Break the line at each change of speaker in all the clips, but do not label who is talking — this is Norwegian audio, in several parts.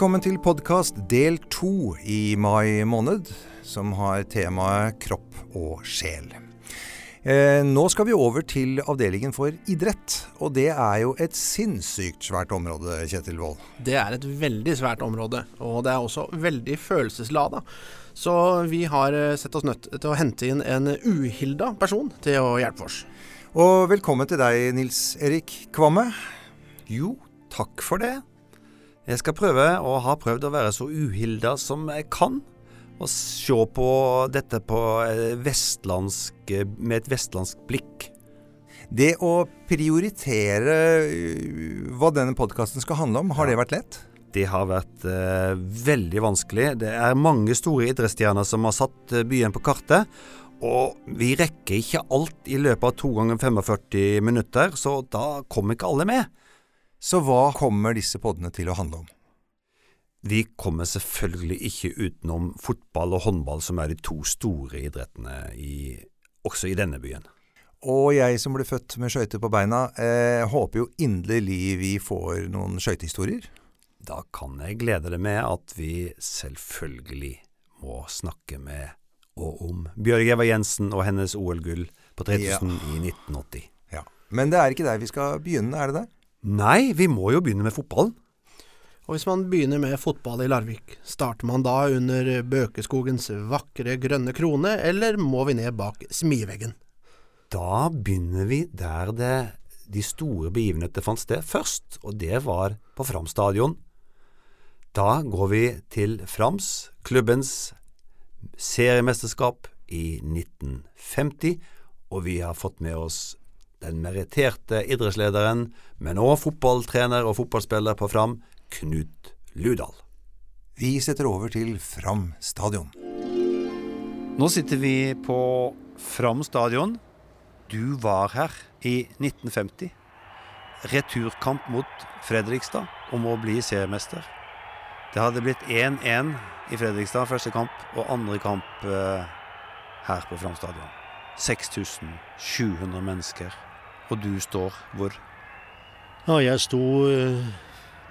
Velkommen til podkast del to i mai måned, som har temaet kropp og sjel. Eh, nå skal vi over til avdelingen for idrett, og det er jo et sinnssykt svært område, Kjetil Wold.
Det er et veldig svært område, og det er også veldig følelseslada. Så vi har eh, sett oss nødt til å hente inn en uhilda person til å hjelpe oss.
Og velkommen til deg, Nils Erik Kvamme.
Jo, takk for det. Jeg skal prøve, og har prøvd å være så uhilda som jeg kan. Og se på dette på vestlandsk, med et vestlandsk blikk.
Det å prioritere øh, hva denne podkasten skal handle om, har det vært lett?
Det har vært eh, veldig vanskelig. Det er mange store idrettsstjerner som har satt eh, byen på kartet. Og vi rekker ikke alt i løpet av to ganger 45 minutter, så da kommer ikke alle med.
Så hva kommer disse podene til å handle om?
Vi kommer selvfølgelig ikke utenom fotball og håndball, som er de to store idrettene i, også i denne byen.
Og jeg som ble født med skøyter på beina, eh, håper jo inderlig vi får noen skøytehistorier.
Da kan jeg glede deg med at vi selvfølgelig må snakke med og om Bjørg Eva Jensen og hennes OL-gull på 3000 ja. i 1980.
Ja. Men det er ikke der vi skal begynne, er det det?
Nei, vi må jo begynne med fotballen.
Og hvis man begynner med fotball i Larvik, starter man da under Bøkeskogens vakre grønne krone, eller må vi ned bak smiveggen?
Da begynner vi der det, de store begivenheter fant sted først, og det var på Fram stadion. Da går vi til Frams, klubbens seriemesterskap i 1950, og vi har fått med oss den meritterte idrettslederen, men òg fotballtrener og fotballspiller på Fram, Knut Ludal.
Vi setter over til Fram stadion.
Nå sitter vi på Fram stadion. Du var her i 1950. Returkamp mot Fredrikstad om å bli seriemester. Det hadde blitt 1-1 i Fredrikstad første kamp, og andre kamp eh, her på Fram stadion. 6700 mennesker og du står hvor?
Ja, jeg sto uh,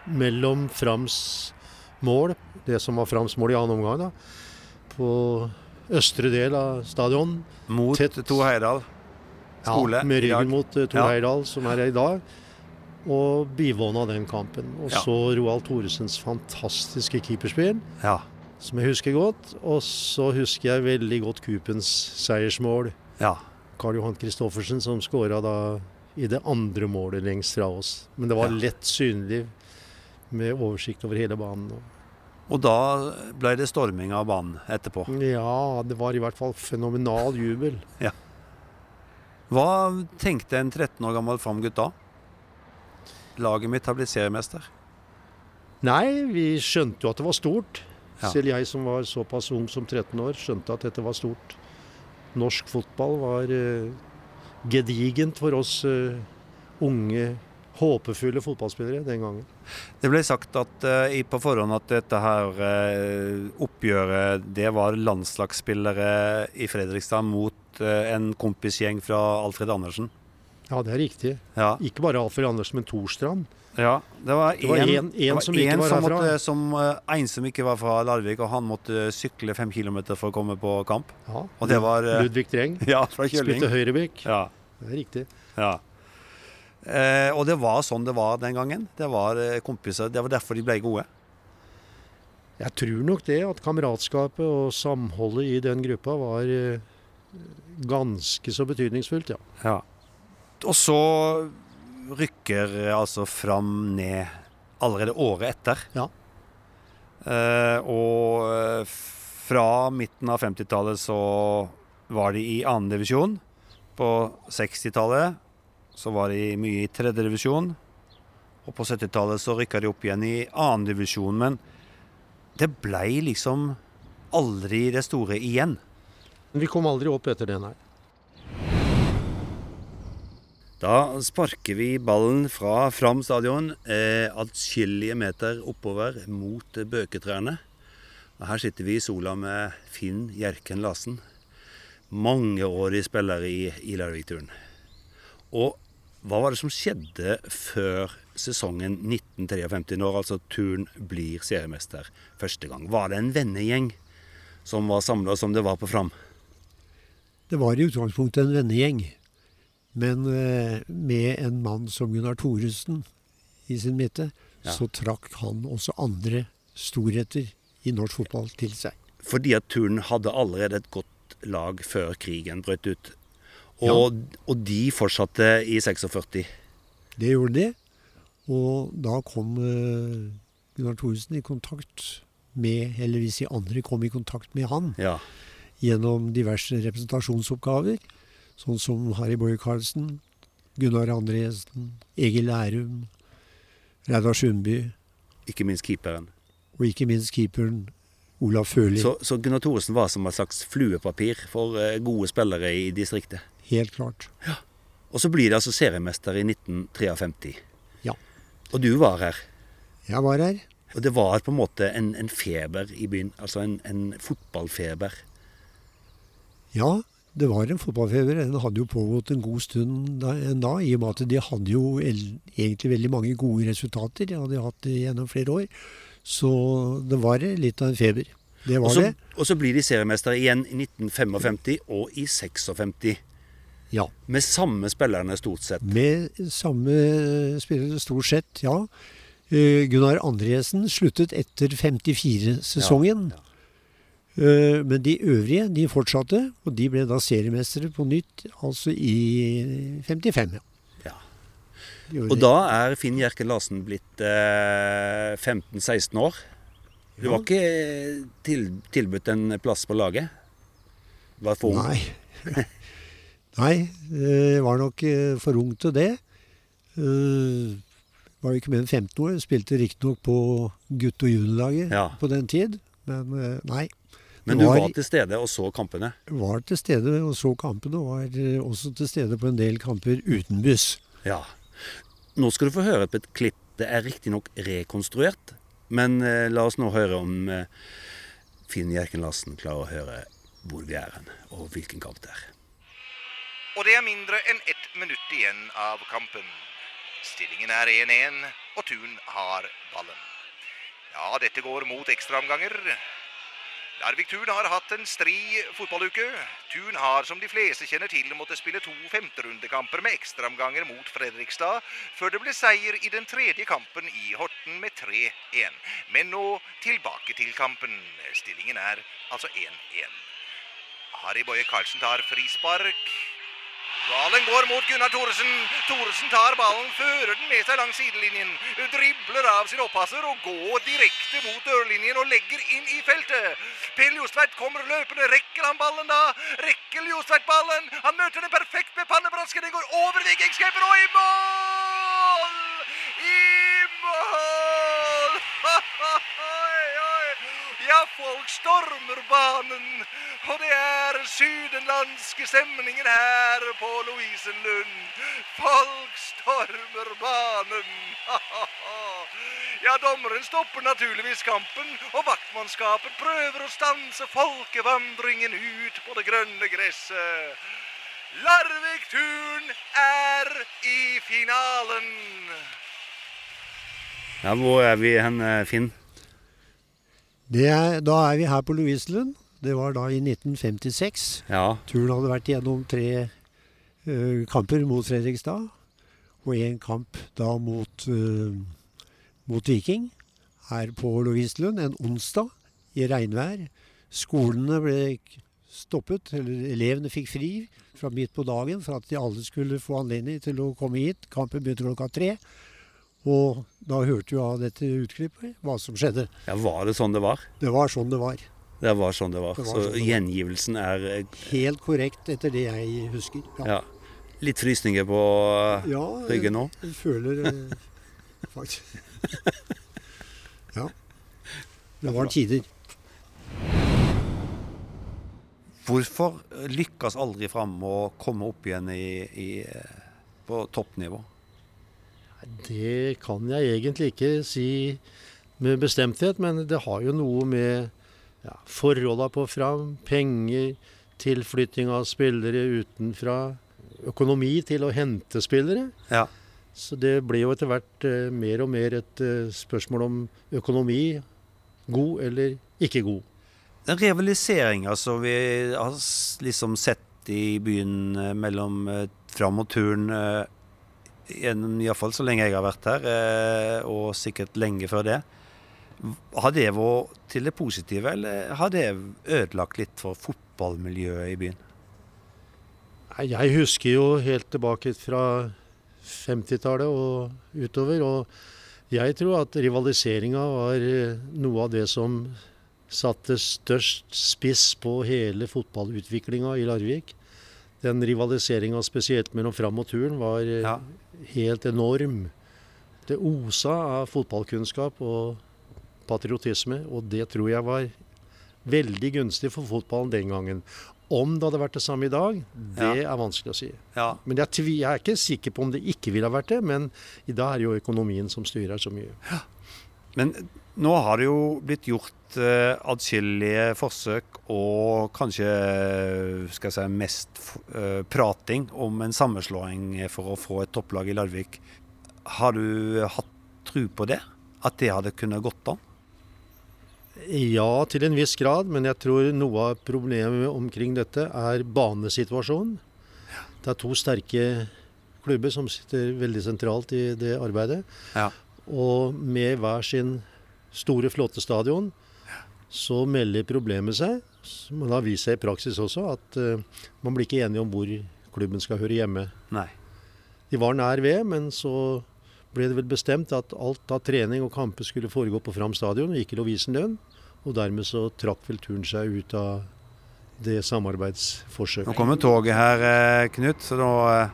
mellom Frams mål, det som var Frams mål i annen omgang, da, på østre del av stadion.
Mot Tett, Tor Heyerdahl skole?
Ja, med ryggen mot uh, Tor ja. Heyerdahl, som er her i dag. Og bivåna den kampen. Og ja. så Roald Thoresens fantastiske keeperspill,
ja.
som jeg husker godt. Og så husker jeg veldig godt Coopens seiersmål.
Ja.
Karl Johan Christoffersen som skåra da i det andre målet lengst fra oss. Men det var lett synlig med oversikt over hele banen.
Og da ble det storming av banen etterpå?
Ja, det var i hvert fall fenomenal jubel.
Ja. Hva tenkte en 13 år gammel Fram-gutt da? Laget mitt har blitt seriemester.
Nei, vi skjønte jo at det var stort. Ja. Selv jeg som var såpass ung som 13 år, skjønte at dette var stort norsk fotball var uh, gedigent for oss uh, unge, håpefulle fotballspillere den gangen.
Det ble sagt at, uh, på forhånd at dette her oppgjøret det var landslagsspillere i Fredrikstad mot en kompisgjeng fra Alfred Andersen.
Ja, det er riktig.
Ja.
Ikke bare Alfred Andersen, men Torstrand.
Ja, det var
en, som var
som,
måtte,
som uh, en som ikke var fra Larvik, og han måtte sykle fem kilometer for å komme på kamp.
Ja,
og det var uh,
Ludvig Dreng.
Ja, fra Kjøling.
Spilte høyrebekk.
Ja.
Det er riktig.
Ja. Eh, og det var sånn det var den gangen. Det var kompiser. Det var derfor de ble gode.
Jeg tror nok det, at kameratskapet og samholdet i den gruppa var ganske så betydningsfullt, ja.
ja. Og så rykker altså fram ned allerede året etter.
Ja.
Eh, og eh, fra midten av 50-tallet så var de i annendivisjon. På 60-tallet så var de mye i tredjedivisjon. Og på 70-tallet så rykka de opp igjen i annendivisjon. Men det blei liksom aldri det store igjen.
Vi kom aldri opp etter det, nei.
Da sparker vi ballen fra Fram stadion eh, atskillige meter oppover mot bøketrærne. Og her sitter vi i sola med Finn Hjerken Larsen. Mangeårig spiller i, i Larvik-turen. Og hva var det som skjedde før sesongen 1953, når altså Turn blir seriemester første gang. Var det en vennegjeng som var samla som det var på Fram?
Det var i utgangspunktet en vennegjeng. Men eh, med en mann som Gunnar Thoresen i sin midte,
Ja.
så trakk han også andre storheter i norsk fotball til seg.
Fordi at Turn hadde allerede et godt lag før krigen brøt ut. Og, og de fortsatte i 46.
Det gjorde de. Og da kom eh, Gunnar Thoresen i kontakt med, eller hvis de andre kom i kontakt med han,
Ja.
gjennom diverse representasjonsoppgaver, sånn som Harry Boye Karlsen, Gunnar Andresen, Egil Lærum, Reidar Sundby,
Ikke minst keeperen.
og ikke minst keeperen Olav Førli.
Så, så Gunnar Thoresen var som et slags fluepapir for eh, gode spillere i distriktet.
Helt klart. Ja.
Og så blir det altså seriemester i 1953.
Ja.
Og du var her.
Jeg var her.
Og det var på en måte en, en feber i byen. Altså en, en fotballfeber.
Ja, det var en fotballfeber. Den hadde jo pågått en god stund da, en da, i og med at de hadde jo egentlig veldig mange gode resultater. De hadde hatt det gjennom flere år. Så det var litt av en feber. Det var
Også,
det.
og så blir de seriemester igjen i 1955 og i 56.
Ja.
Med samme spillerne stort sett.
Med samme spillere stort sett, ja. Eh, Gunnar Andresen sluttet etter 54-sesongen. Eh, Men de øvrige de fortsatte, og de ble da seriemestere på nytt, altså i 55. ja.
Ja. Og da er Finn Jerke Larsen blitt eh, 15-16 år. Du var ikke til, tilbudt en plass på laget? Var for ung?
Nei. Nei, jeg var nok eh, for ung til det. Eh, Var ikke mer enn 15 år. Spilte riktignok på gutt- og juniorlaget
Ja.
på den tid, men eh, nei.
Men du
var-
var til stede og så kampene?
var til stede og så kampene, og var også til stede på en del kamper uten buss.
Ja. Nå skal du få høre på et klipp. Det er riktignok rekonstruert, men eh, la oss nå høre om eh, Finn Jerken Larsen klarer å høre hvor vi er hen, og hvilken kamp det er.
Og det er mindre enn ett minutt igjen av kampen. Stillingen er 1-1, og Tun har ballen. Ja, dette går mot ekstraomganger. Larvik Thun har hatt en stri fotballuke. Thun har, som de fleste kjenner til, måttet spille to femterundekamper med ekstraomganger mot Fredrikstad, før det ble seier i den tredje kampen i Horten med 3-1. Men nå tilbake til kampen. Stillingen er altså 1-1. Harry Boje Karlsen tar frispark. Ballen går mot Gunnar Thoresen. Thoresen tar ballen, fører den med seg langs sidelinjen. Dribler av sin oppasser og går direkte mot dørlinjen og legger inn i feltet. Per Jostveit kommer løpende. Rekker han ballen da? Rekker Jostveit ballen? Han møter den perfekt med pannebrasken. Den går over Vikingskeeper og i mål! I mål! Ja, folk stormer banen. Og det er sydenlandske stemningen her på Lovisenlund. Folk stormer banen. Ja, dommeren stopper naturligvis kampen, og vaktmannskapet prøver å stanse folkevandringen ut på det grønne gresset. Larvik Turn er i finalen.
Ja, Hvor er vi hen, Finn?
Det er, da er vi her på Lovisenlund. Det var da i 1956.
Ja,
Turen hadde vært gjennom tre uh, kamper mot Fredrikstad, og én kamp da mot, uh, mot Viking her på Lovisenlund en onsdag i regnvær. Skolene ble stoppet, eller elevene fikk fri fra midt på dagen for at de alle skulle få anledning til å komme hit. Kampen begynte klokka tre. Og da hørte vi av dette utklippet hva som skjedde.
ja Var det sånn det var?
Det var sånn det var.
Det var sånn det var.
Det var
Så
sånn
gjengivelsen er eh,
Helt korrekt etter det jeg husker.
ja. Litt frysninger på
Ja,
ryggen nå?
Ja, Jeg føler eh, faktisk Ja. Det var tider.
Hvorfor lykkes aldri Fram å komme opp igjen i, i, på toppnivå?
Det kan jeg egentlig ikke si med bestemthet, men det har jo noe med ja, forholda på Fram, penger, tilflytting av spillere utenfra, økonomi til å hente spillere.
Ja.
Så det ble jo etter hvert eh, mer og mer et eh, spørsmål om økonomi. God eller ikke god.
Den rivaliseringa som vi har liksom sett i byen eh, mellom eh, Fram og Turn eh, Iallfall så lenge jeg har vært her, eh, og sikkert lenge før det. Har det vært til det positive, eller har det ødelagt litt for fotballmiljøet i byen?
Jeg husker jo helt tilbake fra 50-tallet og utover. Og jeg tror at rivaliseringa var eh, noe av det som satte størst spiss på hele fotballutviklinga i Larvik. Den rivaliseringa spesielt mellom Fram og Turn var eh,
Ja.
helt enorm. Det osa av fotballkunnskap og patriotisme, og det tror jeg var veldig gunstig for fotballen den gangen. Om det hadde vært det samme i dag, det er vanskelig å si.
Ja.
Men jeg, jeg er ikke sikker på om det ikke ville ha vært det, men i dag er det jo økonomien som styrer så mye.
Men nå har det jo blitt gjort eh, adskillige forsøk, og kanskje skal jeg si, mest eh, prating om en sammenslåing for å få et topplag i Larvik. Har du hatt tro på det? At det hadde kunnet gått an?
Ja, til en viss grad, men jeg tror noe av problemet omkring dette er banesituasjonen. Det er to sterke klubber som sitter veldig sentralt i det arbeidet.
Ja.
Og med hver sin store flåtestadion så melder problemet seg, som har vist seg i praksis også, at uh, man blir ikke enige om hvor klubben skal høre hjemme.
Nei.
De var nær ved, men så ble det vel bestemt at alt av trening og kamper skulle foregå på Fram stadion, og ikke Lovisenlønn. Og dermed så trakk vel turen seg ut av det samarbeidsforsøket.
Nå kommer toget her, eh, Knut, så da eh,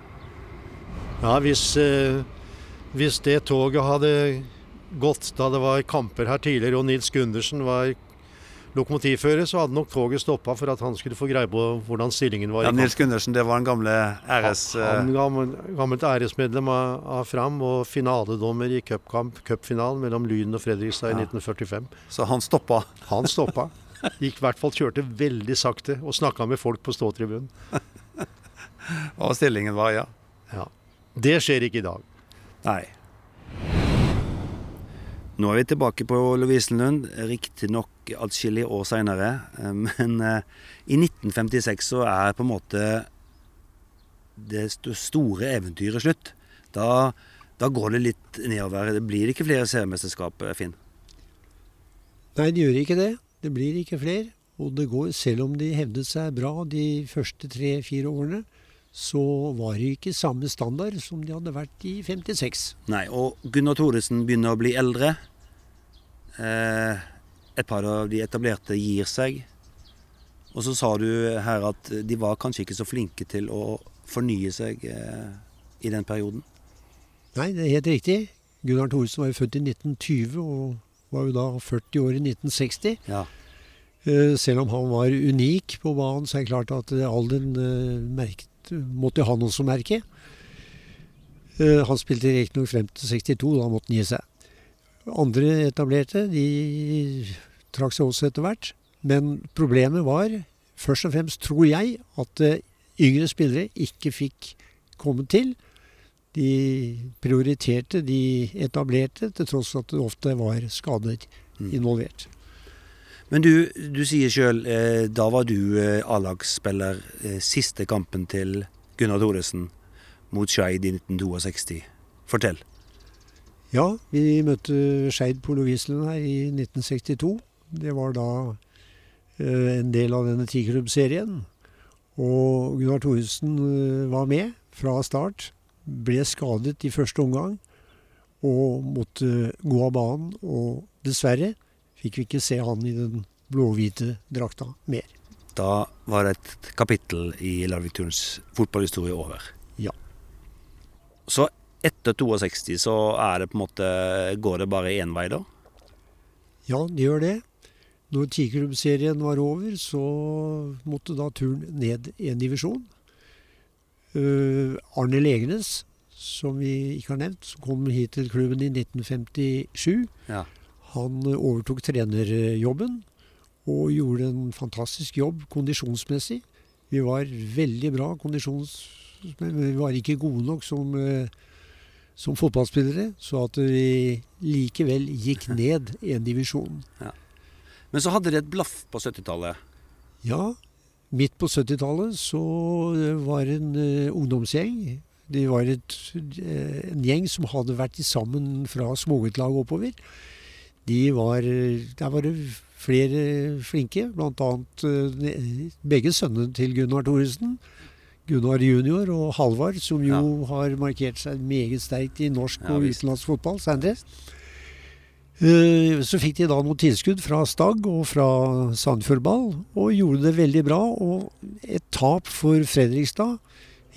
Ja, hvis, eh, hvis det toget hadde gått da det var kamper her tidligere, og Nils Gundersen var lokomotivfører, så hadde nok toget stoppa for at han skulle få greie på hvordan stillingen var.
ja. Nils Gundersen, det var en gamle æres...
Han
eh,
gammel, gammelt æresmedlem av, av Fram og finaledommer i cupkamp, cupfinalen mellom Lyn og Fredrikstad i
Ja.
1945.
Så han stoppa.
Han stoppa. Gikk i hvert fall kjørte veldig sakte og snakka med folk på ståtribunen.
Og stillingen var, ja.
Ja. Det skjer ikke i dag.
Nei. Nå er vi tilbake på Lovisenlund, riktignok atskillige år seinere. Men eh, i 1956 så er på en måte det st- store eventyret slutt. Da, da går det litt nedover. Det blir ikke flere seriemesterskap, eh, Finn.
Nei, det gjør ikke det. Det blir ikke flere. Og det går, selv om de hevdet seg bra de første tre-fire årene, så var det ikke samme standard som de hadde vært i 56.
Nei, og Gunnar Thoresen begynner å bli eldre. Eh, et par av de etablerte gir seg. Og så sa du her at de var kanskje ikke så flinke til å fornye seg eh, i den perioden.
Nei, det er helt riktig. Gunnar Thoresen var jo født i 1920 og var jo da 40 år i 1960.
Ja.
Eh, Selv om han var unik på banen, så er det klart at eh, alderen eh, merket, måtte ha også som merke. Eh, Han spilte riktignok frem til 62, da måtte han gi seg. Andre etablerte de trakk seg også etter hvert. Men problemet var, først og fremst tror jeg, at eh, yngre spillere ikke fikk komme til. De prioriterte de etablerte, til tross for at det ofte var skader involvert.
Men du, du sier sjøl, eh, da var du eh, A-lagsspiller eh, siste kampen til Gunnar Thoresen mot Skeid i 1962. Fortell.
Ja, vi møtte Skeid på Lovisenlund her i 1962. Det var da eh, en del av denne tiklubbserien. Og Gunnar Thoresen var med fra start. Ble skadet i første omgang og måtte gå av banen. Og dessverre fikk vi ikke se han i den blå-hvite drakta mer.
Da var et kapittel i Larvik Turns fotballhistorie over.
Ja.
Så etter 62 så er det på en måte Går det bare én vei, da?
Ja, det gjør det. Når tiklubbserien var over, så måtte da turen ned en divisjon. Uh, Arne Legenes, som vi ikke har nevnt, som kom hit til klubben i 1957.
Ja.
Han eh, overtok trenerjobben og gjorde en fantastisk jobb kondisjonsmessig. Vi var veldig bra kondisjons... Men vi var ikke gode nok som, eh, som fotballspillere, så at vi likevel gikk ned en divisjon.
Men så hadde dere et blaff på 70-tallet.
Ja, midt på 70-tallet så var det en uh, ungdomsgjeng. De var et, uh, en gjeng som hadde vært sammen fra småguttlag oppover. De var, der var det flere flinke, bl.a. Uh, begge sønnene til Gunnar Thoresen. Gunnar junior og Halvard, som jo har markert seg meget sterkt i norsk
Ja,
og utenlandsk fotball senere. Eh, Så fikk de da noe tilskudd fra Stag og fra Sandefjordball, og gjorde det veldig bra. Og et tap for Fredrikstad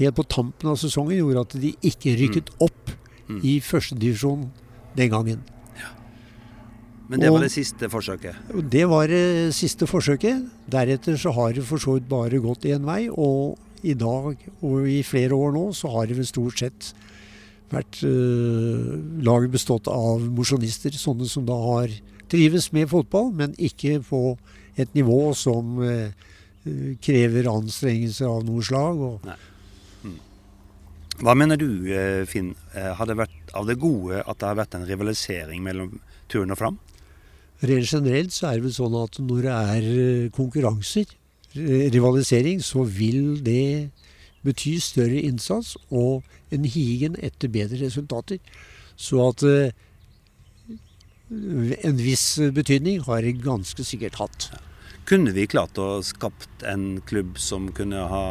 helt på tampen av sesongen gjorde at de ikke rykket opp
Mm.
i førstedivisjon den gangen.
Men det
Og-
var det siste forsøket.
Det var det siste forsøket. Deretter så har det for så vidt bare gått én vei, og i dag og i flere år nå så har det vel stort sett vært øh, laget bestått av mosjonister, sånne som da har trives med fotball, men ikke på et nivå som eh, eh, krever anstrengelser av noe slag. Og
Hva mener du, eh, Finn, eh, har det vært av det gode at det har vært en rivalisering mellom Turn og Fram?
Rent generelt så er det vel sånn at når det er eh, konkurranser, eh, rivalisering, så vil det bety større innsats og en higen etter bedre resultater. Så at eh, en viss betydning har det ganske sikkert hatt.
Kunne vi klart å skapt en klubb som kunne ha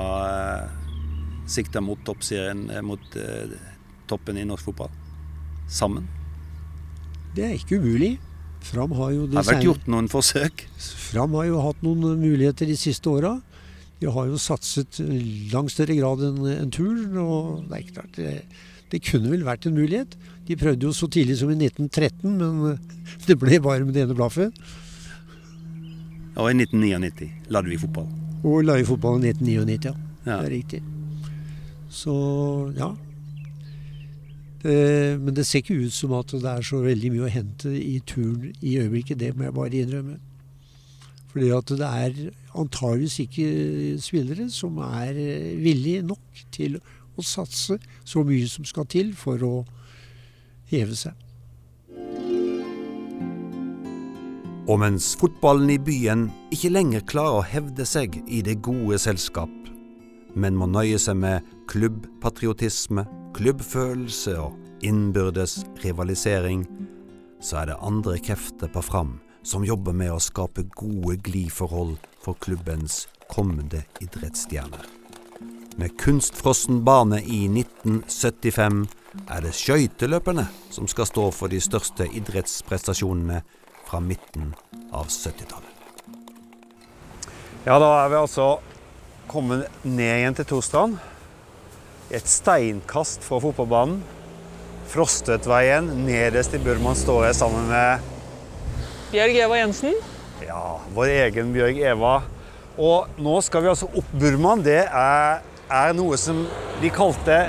sikta mot toppserien, mot toppen i norsk fotball? Sammen?
Det er ikke umulig. Fram har jo,
Det har vært gjort noen forsøk.
Fram har jo hatt noen muligheter de siste åra. De har jo satset langt større grad enn en turn, og det er klart det, det kunne vel vært en mulighet. De prøvde jo så tidlig som i 1913, men det ble bare med det ene blaffet.
Og i 1999 lagde vi fotball.
Og la i fotballen i 1999, ja.
Ja.
Det er riktig. Så ja. Det, men det ser ikke ut som at det er så veldig mye å hente i turn i øyeblikket. Det må jeg bare innrømme. Fordi at det er antageligvis ikke spillere som er eh, villige nok til å satse så mye som skal til for å heve seg.
Og mens fotballen i byen ikke lenger klarer å hevde seg i det gode selskap, men må nøye seg med klubbpatriotisme, klubbfølelse og innbyrdes rivalisering, så er det andre krefter på Fram som jobber med å skape gode glidforhold for klubbens kommende idrettsstjerner. Med kunstfrossen bane i 1975 er det skøyteløperne som skal stå for de største idrettsprestasjonene fra midten av 70-tallet.
Ja, da er vi altså kommet ned igjen til Torstrand. Et steinkast fra fotballbanen. Frostøtveien, nederst i Burman står jeg sammen med
Bjørg Eva Jensen.
ja, vår egen Bjørg Eva. Og nå skal vi altså opp Burman. Det er, er noe som de kalte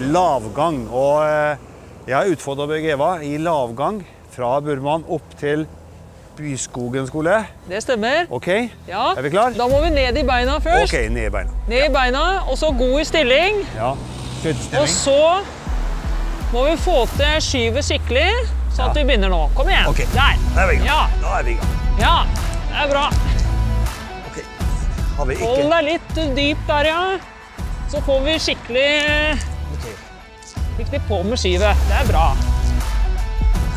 lavgang. Og eh, jeg har utfordra Bjørg Eva i lavgang fra Burman opp til Byskogen skole.
Det stemmer.
OK,
Ja.
er vi klar?
Da må vi ned i beina først.
OK, ned i beina.
Ned i beina, og så god i stilling.
Ja,
Og så må vi få til skyvet skikkelig, så at vi begynner nå. Kom igjen.
Okay.
Der.
Da er vi i gang.
Ja.
Da er vi i gang.
Ja, det er bra.
Ok. Har vi
Hold deg litt dypt der, ja. Så får vi skikkelig, skikkelig på med skyvet. Det er bra.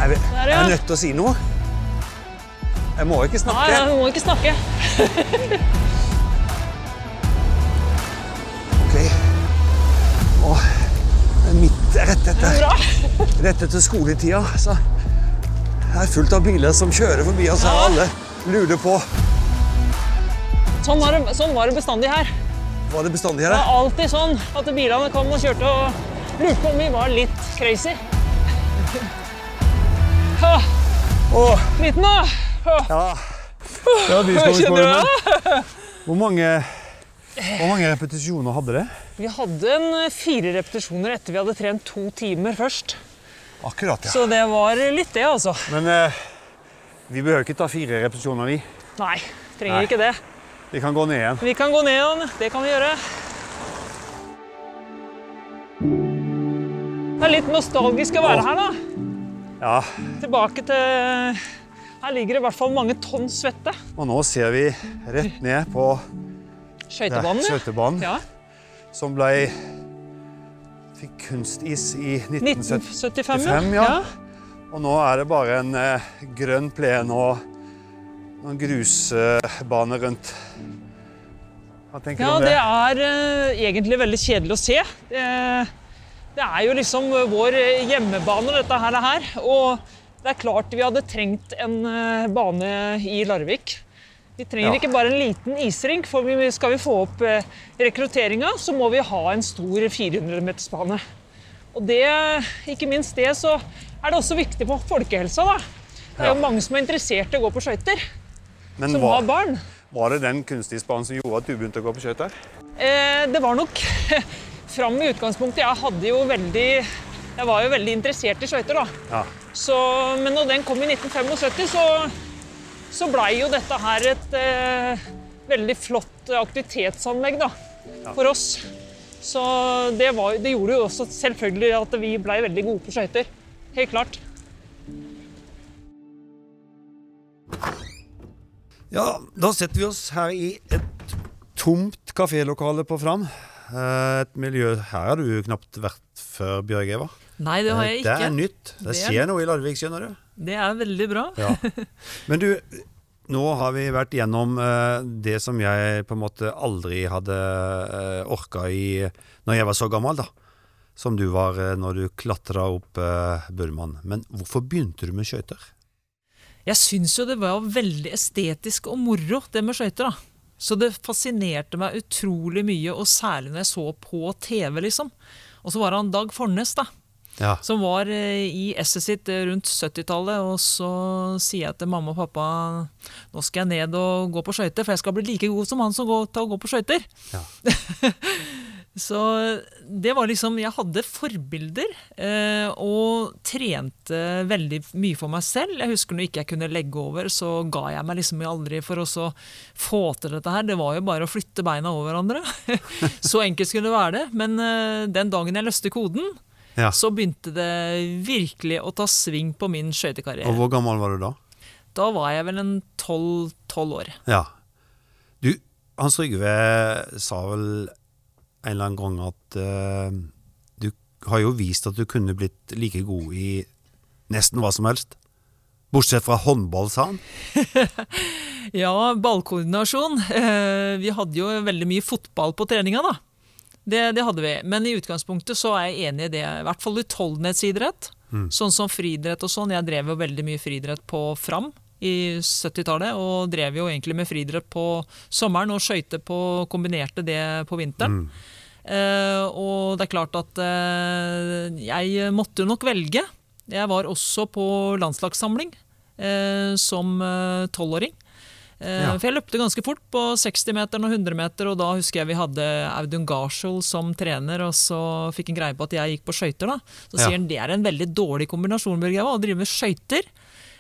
Er, vi,
Der,
er
ja.
jeg nødt til å si noe? Jeg må ikke snakke.
nei, du må ikke snakke.
Ok. Og midt rett etter, rett etter skoletida, så er fullt av biler som kjører forbi oss. og
Ja.
Alle lurer på
Sånn var, det, sånn var det bestandig her.
var det bestandig her?
Det var alltid sånn at bilene kom og kjørte og lurte på om vi var litt crazy.
Åh,
Liten, da.
Ja. ja vi
Kjenner vi det?
Hvor mange, hvor mange repetisjoner hadde det?
Vi hadde en eh, fire repetisjoner etter vi hadde trent to timer først.
Akkurat, ja.
Så det var litt det, altså.
Men eh, vi behøver ikke ta fire repetisjoner, vi.
Nei, trenger
Nei.
ikke det.
Vi kan gå ned igjen.
Vi kan gå ned igjen. Det kan vi gjøre. Det er litt nostalgisk å være her, da.
Ja,
Tilbake til Her ligger det i hvert fall mange tonn svette.
og nå ser vi rett ned på
Skøytebanen,
skøytebanen,
ja.
som ble fikk kunstis i 1975.
1975,
ja.
ja.
Og nå er det bare en eh, grønn plen og noen grusbaner rundt. Hva tenker
Ja,
du om
det
det?
er eh, egentlig veldig kjedelig å se. Det, det er jo liksom vår hjemmebane, dette her. er her. Og det er klart vi hadde trengt en eh, bane i Larvik. Vi trenger
Ja.
ikke bare en liten isrink, for skal vi få opp eh, rekrutteringa, så må vi ha en stor 400-metersbane. Og det, ikke minst det, så er det også viktig for folkehelsa. da. Det er jo mange som er interessert i å gå på skøyter, som
var,
har barn.
var det den kunstisbanen som gjorde at du begynte å gå på skøyter?
Eh, det var nok fram i utgangspunktet. Jeg hadde jo veldig Jeg var jo veldig interessert i skøyter, da.
Ja.
Så, men når den kom i 1975, så, så blei jo dette her et eh, veldig flott aktivitetsanlegg da, for oss. Så det, var, det gjorde jo også selvfølgelig at vi blei veldig gode på skøyter. Helt klart.
Ja, da setter vi oss her i et tomt kafélokale på Fram. Eh, Et miljø Her har du knapt vært før, Bjørg Eva.
Nei, det har jeg ikke.
Det er nytt. Det
Det er
skjer noe i Larvik, skjønner du.
Det er veldig bra.
Ja. Men du, nå har vi vært gjennom uh, det som jeg på en måte aldri hadde uh, orka i når jeg var så gammel, da. Som du var uh, når du klatra opp uh, Burman. Men hvorfor begynte du med skøyter?
Jeg syns jo det var veldig estetisk og moro, det med skøyter. da. Så det fascinerte meg utrolig mye, og særlig når jeg så på TV, liksom. Og så var han Dag Fornes, da.
Ja.
Som var eh, i esset sitt eh, rundt 70-tallet, og så sier jeg til mamma og pappa nå skal jeg ned og gå på skøyter, for jeg skal bli like god som han som går til å gå på skøyter.
Ja.
så det var liksom Jeg hadde forbilder, eh, og trente veldig mye for meg selv. Jeg husker når ikke jeg kunne legge over, så ga jeg meg liksom aldri for å få til dette her. Det var jo bare å flytte beina over hverandre. så enkelt skulle det være det. Men eh, den dagen jeg løste koden,
Ja.
så begynte det virkelig å ta sving på min
Og
skøytekarriere.
hvor gammel var du da?
Da var jeg vel en tolv år.
Ja. Du, Hans Rygve sa vel en eller annen gang at uh, du har jo vist at du kunne blitt like god i nesten hva som helst. Bortsett fra håndball, sa han.
Ja, ballkoordinasjon. Eh, vi hadde jo veldig mye fotball på treninga, da. Det, det hadde vi. Men i utgangspunktet så er jeg enig i det. I hvert fall utholdenhetsidrett. Sånn som friidrett og sånn. Jeg drev jo veldig mye friidrett på Fram i 70-tallet, og drev jo egentlig med friidrett på sommeren og skøyter på Kombinerte det på vinteren. Eh, og det er klart at eh, jeg måtte jo nok velge. Jeg var også på landslagssamling eh, som tolvåring. Eh,
Ja.
For jeg løpte ganske fort på 60-meteren og 100-meter, og da husker jeg vi hadde Audun Garsel som trener, og så fikk han greie på at jeg gikk på skøyter. Så
Ja.
sier han det er en veldig dårlig kombinasjon Bjørg å drive med skøyter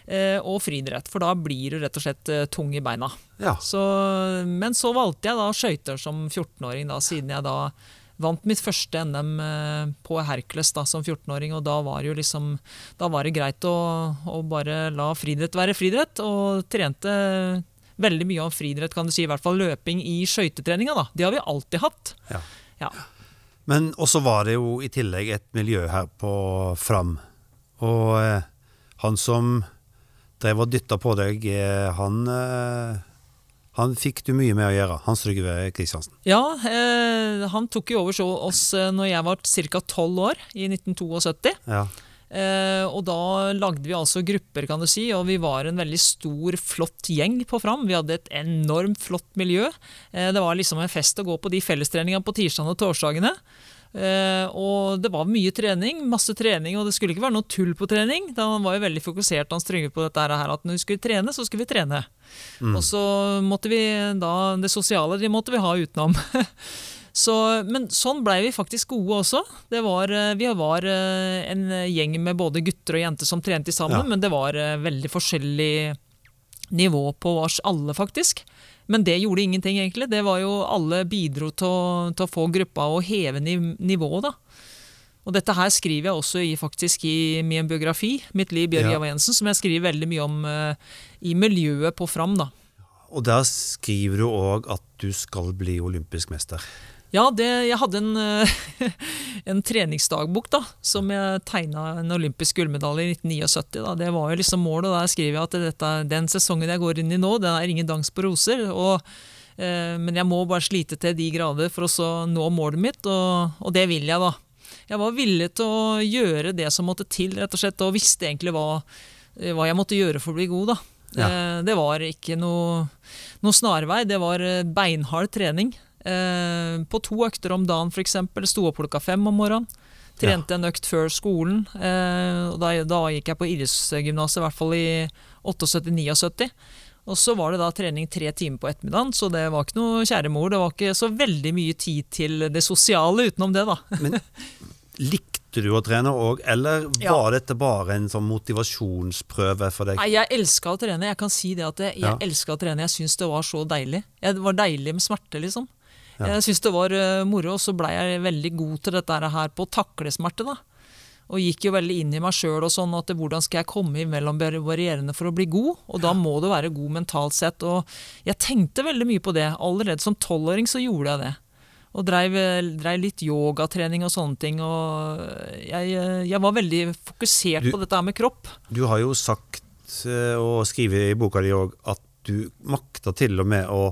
eh, og friidrett, for da blir du rett og slett eh, tung i beina.
Ja.
Så, men så valgte jeg da skøyter som 14-åring, da, siden jeg da vant mitt første NM på Hercules da, som 14-åring, og da var, jo liksom, da var det greit å, å bare la friidrett være friidrett, og trente veldig mye av friidrett, kan du si, i hvert fall løping i skøytetreninga. Det har vi alltid hatt.
Ja.
Ja.
Men også var det jo i tillegg et miljø her på Fram. Og eh, han som drev og dytta på deg, eh, han, eh, han fikk du mye med å gjøre. Hans Trygve Kristiansen.
Ja, eh, han tok jo over så oss eh, når jeg var ca. 12 år, i 1972.
Ja.
Eh, og da lagde vi altså grupper, kan du si, og vi var en veldig stor, flott gjeng på Fram. Vi hadde et enormt flott miljø. Eh, det var liksom en fest å gå på de fellestreningene på tirsdagene og torsdagene. Eh, og det var mye trening, masse trening, og det skulle ikke være noe tull på trening. Da han var jo veldig fokusert han Trygve på dette her, at når vi skulle trene, så skulle vi trene. Og så måtte vi da Det sosiale det måtte vi ha utenom. Så, men sånn blei vi faktisk gode også. Det var, eh, vi var eh, en gjeng med både gutter og jenter som trente sammen,
Ja.
men det var eh, veldig forskjellig nivå på oss alle, faktisk. Men det gjorde ingenting, egentlig. Det var jo Alle bidro til å, til å få gruppa å heve niv nivået, da. Og dette her skriver jeg også i, faktisk i min biografi, 'Mitt liv Bjørg
Ja.
Jensen', som jeg skriver veldig mye om uh, i miljøet på Fram. da.
Og der skriver du òg at du skal bli olympisk mester.
Ja, det, jeg hadde en, eh, en treningsdagbok da, som jeg tegna en olympisk gullmedalje i 1979. Da. Det var jo liksom målet, og der skriver jeg at dette, den sesongen jeg går inn i nå, den er ingen dans på roser. Og, eh, men jeg må bare slite til de grader for å så nå målet mitt, og, og det vil jeg, da. Jeg var villig til å gjøre det som måtte til, rett og slett, og visste egentlig hva, hva jeg måtte gjøre for å bli god, da.
Ja.
Eh, Det var ikke noe, noe snarvei, det var eh, beinhard trening. Eh, På to økter om dagen, f.eks. Sto opp klokka fem om morgenen. Trente en økt før skolen. eh, og da, da gikk jeg på idrettsgymnaset, i hvert fall i 78-79. Og så var det da trening tre timer på ettermiddagen, så det var ikke noe kjære mor. Det var ikke så veldig mye tid til det sosiale utenom det, da.
Likte du å trene òg, eller
Ja.
var dette bare en sånn motivasjonsprøve for deg?
Nei, jeg elska å trene. Jeg kan si det at jeg, jeg
Ja.
elska å trene. Jeg syns det var så deilig. Det var deilig med smerte, liksom.
Ja.
Jeg syns det var eh, moro, og så blei jeg veldig god til dette her på å takle smerte, da. Og gikk jo veldig inn i meg sjøl og sånn at hvordan skal jeg komme imellom bar- barrierene for å bli god? Og da må du være god mentalt sett. Og jeg tenkte veldig mye på det. Allerede som tolvåring så gjorde jeg det. Og dreiv, dreiv litt yogatrening og sånne ting. Og jeg, jeg var veldig fokusert
Du-
på dette her med kropp.
Du har jo sagt eh, og skrevet i boka di òg at du makta til og med å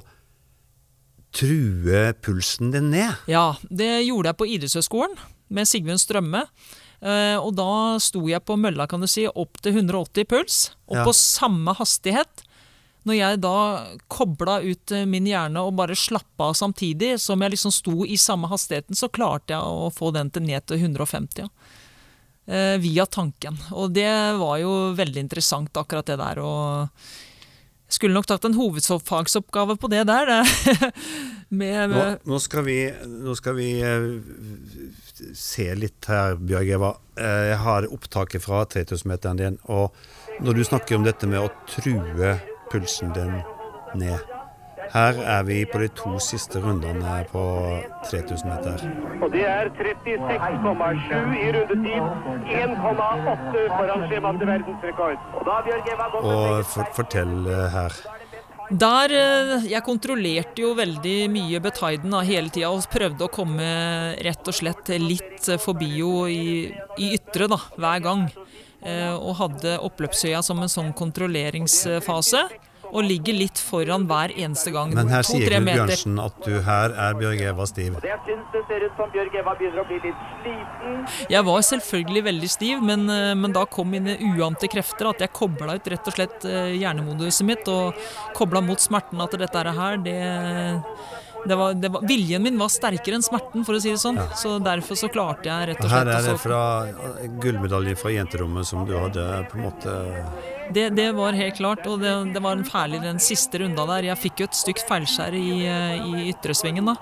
true pulsen din ned.
Ja, det gjorde jeg på idrettshøyskolen med Sigmund Strømme. Eh, og da sto jeg på mølla kan du si, opp til 180 puls, og
Ja.
på samme hastighet. Når jeg da kobla ut eh, min hjerne og bare slappa av samtidig, som jeg liksom sto i samme hastigheten, så klarte jeg å få den til ned til 150. Ja. Eh, via tanken. Og det var jo veldig interessant, akkurat det der. Og skulle nok tatt en hovedfagsoppgave på det der. Det. med,
Nå, nå skal vi, nå skal vi eh, se litt her, Bjørg Eva. Eh, Jeg har opptaket fra 3000-meteren din. Og når du snakker om dette med å true pulsen din ned Her er vi på de to siste rundene på 3000 meter.
Og det er 36,7 i rundetid. 1,8 foran skjemaet til verdensrekord. Og
Og for, fortell eh, her.
Der, eh, Jeg kontrollerte jo veldig mye Betaiden da, hele tida og prøvde å komme rett og slett litt forbi jo i, i ytre da, hver gang. Eh, og hadde oppløpsøya som en sånn kontrolleringsfase. Og ligger litt foran hver eneste gang.
Men her sier Knut. Bjørnsen at du her er Bjørg Eva stiv.
Jeg syns det ser ut som Bjørg Eva begynner å bli litt sliten.
Jeg var selvfølgelig veldig stiv, men, eh, men da kom mine uante krefter. At jeg kobla ut rett og slett eh, hjernemoduset mitt og kobla mot smerten. At dette her, det, det, var, det var, Viljen min var sterkere enn smerten, for å si det sånn. Så derfor så klarte jeg rett og slett Her
er det fra eh, gullmedalje fra jenterommet som du hadde på en måte
det, det var helt klart, og det, det var en ferlig den siste runda der. Jeg fikk jo et stygt feilskjær i, eh, i ytresvingen da.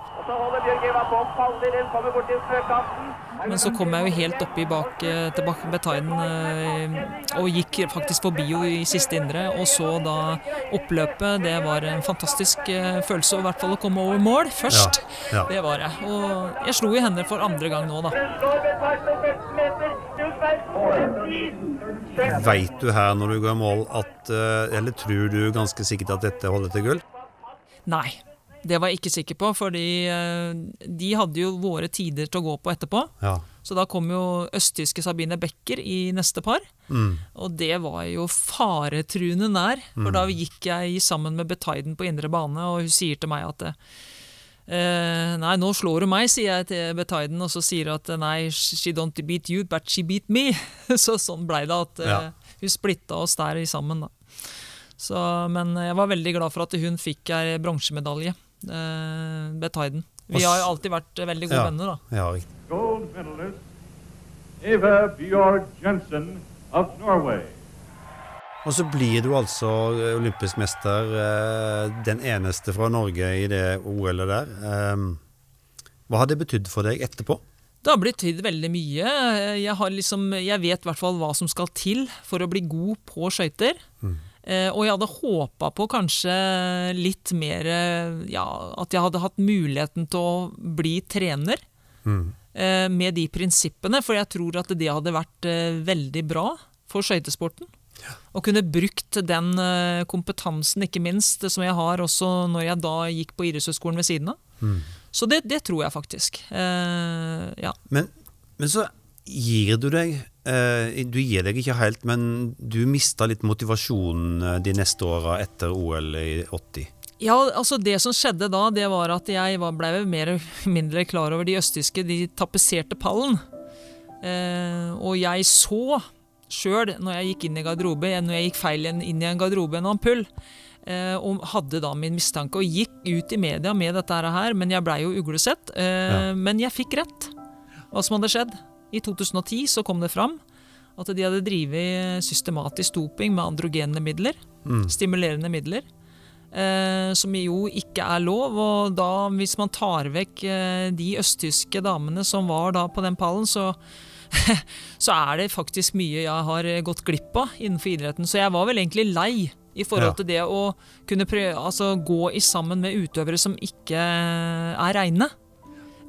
Men så kom jeg jo helt oppi bak eh, til bak eh, og gikk faktisk forbi jo i siste indre. Og så da oppløpet. Det var en fantastisk følelse, i hvert fall å komme over mål først.
Ja, ja.
Det var jeg. Og jeg slo i hender for andre gang nå, da.
Hun slår Betaiden med 16 meter. Hun sverger.
Veit du her når du går i mål at eh, Eller tror du ganske sikkert at dette holder til gull?
Nei. Det var jeg ikke sikker på, fordi eh, de hadde jo våre tider til å gå på etterpå.
Ja.
Så da kom jo østtyske Sabine Becker i neste par.
Mm.
Og det var jo faretruende nær. For da gikk jeg sammen med Betaiden på indre bane, og hun sier til meg at eh, Nei, nå slår hun meg, sier jeg til Betaiden, og så sier hun at nei, she don't beat you, but she beat me. så sånn blei det at eh, hun splitta oss der sammen, da. Så, men jeg var veldig glad for at hun fikk ei bronsemedalje, eh, Betaiden. Vi har jo alltid vært eh, veldig gode
Ja.
venner, da.
Ja, riktig.
Gold medalist Eva Bjørg Jensen of Norway.
Og så blir du altså eh, olympisk mester, eh, den eneste fra Norge i det OL-et der. Eh, Hva har det betydd for deg etterpå?
Det har betydd veldig mye. Jeg, har liksom, jeg vet i hvert fall hva som skal til for å bli god på skøyter. Mm. og jeg hadde håpa på kanskje litt mer eh, ja, At jeg hadde hatt muligheten til å bli trener. mm. med de prinsippene, for jeg tror at det hadde vært eh, veldig bra for skøytesporten. Og kunne brukt den eh, kompetansen, ikke minst, som jeg har også når jeg da gikk på idrettshøyskolen ved siden av. Så det, det tror jeg faktisk. Eh, ja.
Men, men så gir du deg eh, Du gir deg ikke helt, men du mista litt motivasjonen eh, de neste åra etter OL i 80.
Ja, altså Det som skjedde da, det var at jeg ble mer eller mindre klar over de østtyske. De tapetserte pallen. Eh, og jeg så sjøl, når jeg gikk inn i garderobe, når jeg gikk feil inn i en garderobe, en ampull, eh, og hadde da min mistanke, og gikk ut i media med dette her, men jeg blei jo uglesett. Eh, Men jeg fikk rett, hva som hadde skjedd. I 2010 så kom det fram at de hadde drevet systematisk doping med androgene midler, stimulerende midler. Eh, som jo ikke er lov. Og da, hvis man tar vekk eh, de østtyske damene som var da på den pallen, så, så er det faktisk mye jeg har gått glipp av innenfor idretten. Så jeg var vel egentlig lei i forhold til det å kunne prøve, altså, gå i sammen med utøvere som ikke er reine.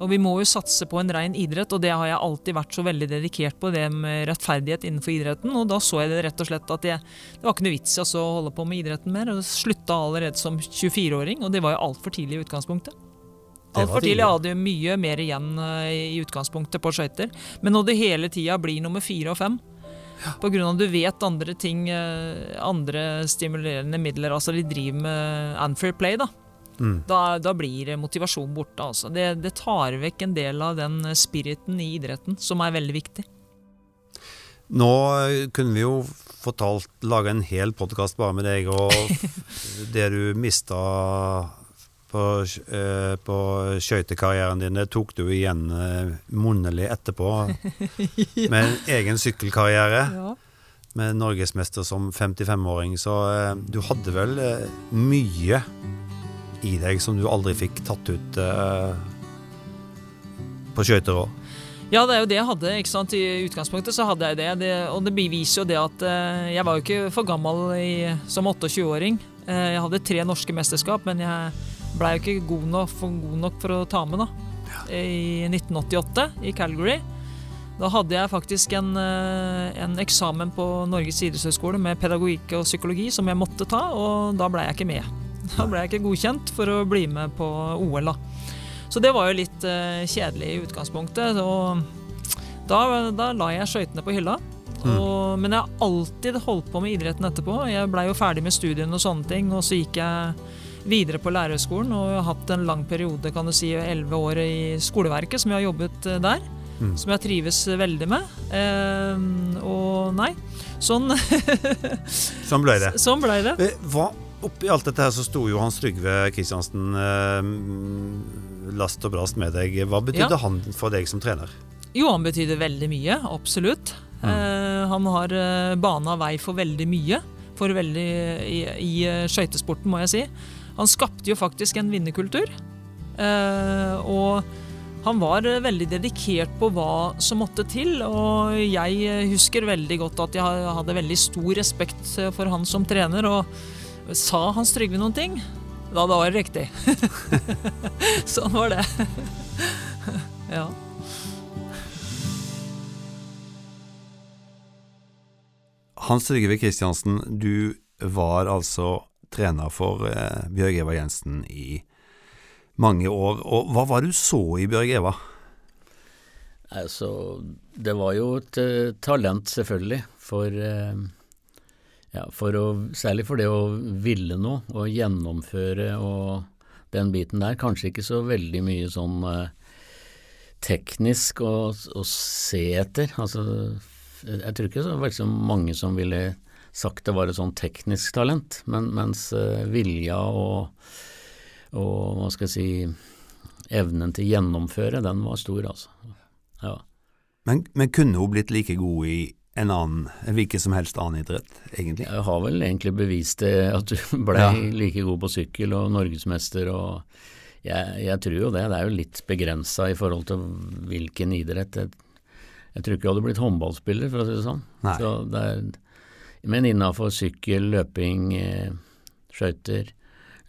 Og vi må jo satse på en rein idrett, og det har jeg alltid vært så veldig dedikert på, det med rettferdighet innenfor idretten. Og da så jeg det rett og slett at jeg, det var ikke noe vits i å holde på med idretten mer. Og slutta allerede som 24-åring, og det var jo altfor tidlig i utgangspunktet. Altfor
tidlig.
hadde mye mer igjen eh, i utgangspunktet på skøyter. Men når du hele tida blir nummer fire og fem, av at du vet andre ting, eh, andre stimulerende midler, altså de driver med unfair play, da. Da, da blir motivasjonen borte. Altså. Det, det tar vekk en del av den spiriten i idretten, som er veldig viktig.
Nå eh, kunne vi jo fortalt lage en hel podkast bare med deg og det du mista på, eh, på skøytekarrieren din, det tok du igjen eh, munnelig etterpå med en egen sykkelkarriere. Med norgesmester som 55-åring, så eh, du hadde vel eh, mye i deg som du aldri fikk tatt ut eh, på skøyter òg.
Ja, det er jo det jeg hadde. ikke sant? I utgangspunktet så hadde jeg det. det og det beviser jo det at jeg var jo ikke for gammel i, som 28-åring. Eh, jeg hadde tre norske mesterskap, men jeg blei jo ikke god nok, for, god nok for å ta med, da. I 1988, i Calgary. Da hadde jeg faktisk en, eh, en eksamen på Norges idrettshøgskole med pedagogikk og psykologi som jeg måtte ta, og da blei jeg ikke med. Da ble jeg ikke godkjent for å bli med på OL, da. Så det var jo litt eh, kjedelig i utgangspunktet. Og da, da la jeg skøytene på hylla. Og, men jeg har alltid holdt på med idretten etterpå. Jeg blei jo ferdig med studiene og sånne ting, og så gikk jeg videre på lærerhøgskolen og har hatt en lang periode, kan du si, elleve år i skoleverket som jeg har jobbet der. der. Som jeg trives veldig med. Eh, og nei, sånn,
Sånn ble det.
sånn ble det.
Eh, Hva, oppi alt dette her så sto jo Hans Trygve Kristiansen eh, last og brast med deg. Hva betydde
Ja.
han for deg som trener?
Jo, han betydde veldig mye, absolutt. Eh, han har bana vei for veldig mye for veldig, i, i eh, skøytesporten, må jeg si. Han skapte jo faktisk en vinnerkultur. Eh, og han var eh, veldig dedikert på hva som måtte til, og jeg eh, husker veldig godt at jeg hadde veldig stor respekt for han som trener, og sa Hans Trygve noen ting, da det var riktig. sånn var det. ja.
Hans Trygve Kristiansen, du var altså trener for eh, Bjørg Eva Jensen i mange år. Og hva var det du så i Bjørg Eva?
Altså, det var jo et uh, talent, selvfølgelig, for uh, ja, for å, Særlig for det å ville noe, og gjennomføre og den biten der. Kanskje ikke så veldig mye sånn uh, teknisk å, å se etter. Altså, jeg tror ikke det var så mange som ville sagt det var et sånn teknisk talent, men, mens eh, vilja og, og hva skal jeg si evnen til å gjennomføre, den var stor, altså. Ja.
Men, men kunne hun blitt like god i en annen, en hvilken som helst annen idrett, egentlig?
Jeg har vel egentlig bevist det, at du ble
Ja.
like god på sykkel og norgesmester og jeg, jeg tror jo det. Det er jo litt begrensa i forhold til hvilken idrett. Jeg, jeg tror ikke jeg hadde blitt håndballspiller, for å si det sånn.
Nei.
Så det er, men innafor sykkel, løping, eh, skøyter,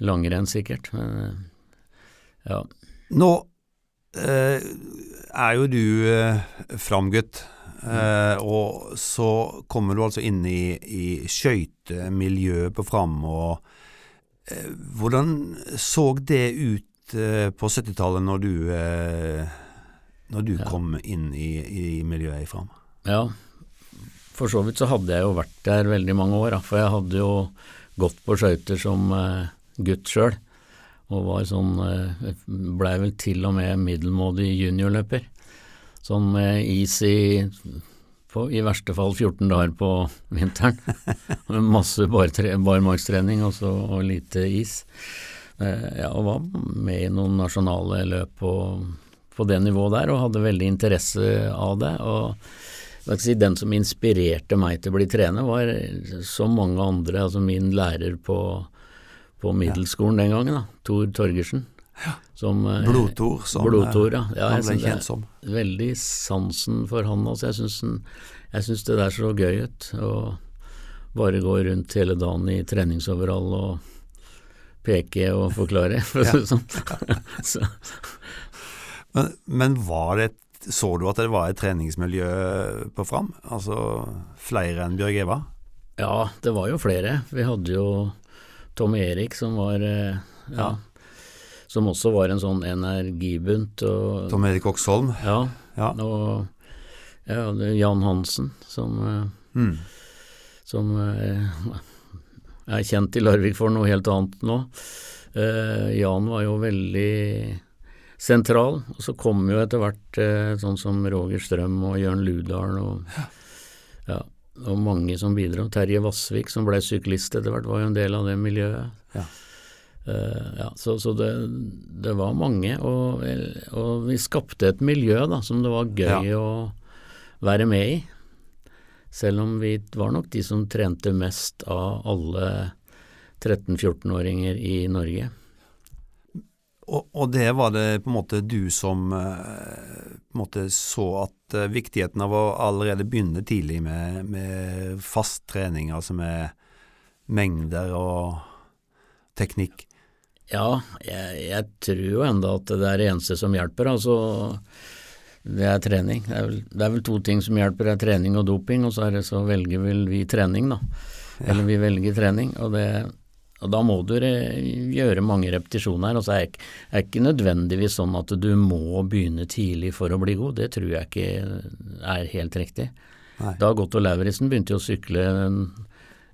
langrenn sikkert. Men, eh, ja.
Nå eh, er jo du eh, framgutt. Eh, og så kommer du altså inn i, i skøytemiljøet på Fram. og eh, Hvordan så det ut eh, på 70-tallet når du, når du kom inn i, i miljøet i Fram?
Ja, for så vidt så hadde jeg jo vært der veldig mange år, da, for jeg hadde jo gått på skøyter som eh, gutt sjøl. Og var sånn eh, Blei vel til og med middelmådig juniorløper. Sånn med is i på, i verste fall 14 dager på vinteren. Masse barmarkstrening barmarkstrening og, så, og lite is. Eh, ja, og var med i noen nasjonale løp på, på det nivået der, og hadde veldig interesse av det. og si, Den som inspirerte meg til å bli trener, var som mange andre, altså min lærer på, på middelskolen den gangen, da, Tor Torgersen. Som, eh,
Blodtor, som
Blodtor, ja. ja
han ble
synes
kjent som.
Veldig sansen for han Altså. Jeg syns, det der så gøy ut. Å bare gå rundt hele dagen i treningsoverall og peke og forklare, for å si det sånn.
Men, men var det, så du at det var et treningsmiljø på Fram? Altså flere enn Bjørg Eva?
ja, det var jo flere. Vi hadde jo Tom Erik som var ja, ja, Som også var en sånn energibunt. Og,
Tom Erik Oksholm?
Ja.
Ja.
Og ja, Jan Hansen som, eh,
Mm.
som eh, er kjent i Larvik for noe helt annet nå. Eh, Jan var jo veldig sentral, og så kom jo etter hvert eh, sånn som Roger Strøm og Jørn Ludalen og, ja, og mange som bidro. Terje Vassvik som ble syklist etter hvert, var jo en del av det miljøet.
Ja.
Uh, ja, så så det, det var mange, og, og vi skapte et miljø da, som det var gøy
Ja.
å være med i. Selv om vi var nok de som trente mest av alle 13-14-åringer i Norge.
Og, og det var det på en måte du som eh, måte så at eh, viktigheten av å allerede begynne tidlig med, med fast trening, altså med mengder og teknikk.
Ja, jeg, jeg tror jo enda at det er det eneste som hjelper. Altså, det er trening. Det er, vel, det er vel to ting som hjelper, det er trening og doping, og så, det, så velger vel vi trening, da. Eller vi velger trening, og, det, og da må du re, gjøre mange repetisjoner. Og så er det ikke nødvendigvis sånn at du må begynne tidlig for å bli god, det tror jeg ikke er helt riktig.
Nei.
Dag Otto Lauritzen begynte jo å sykle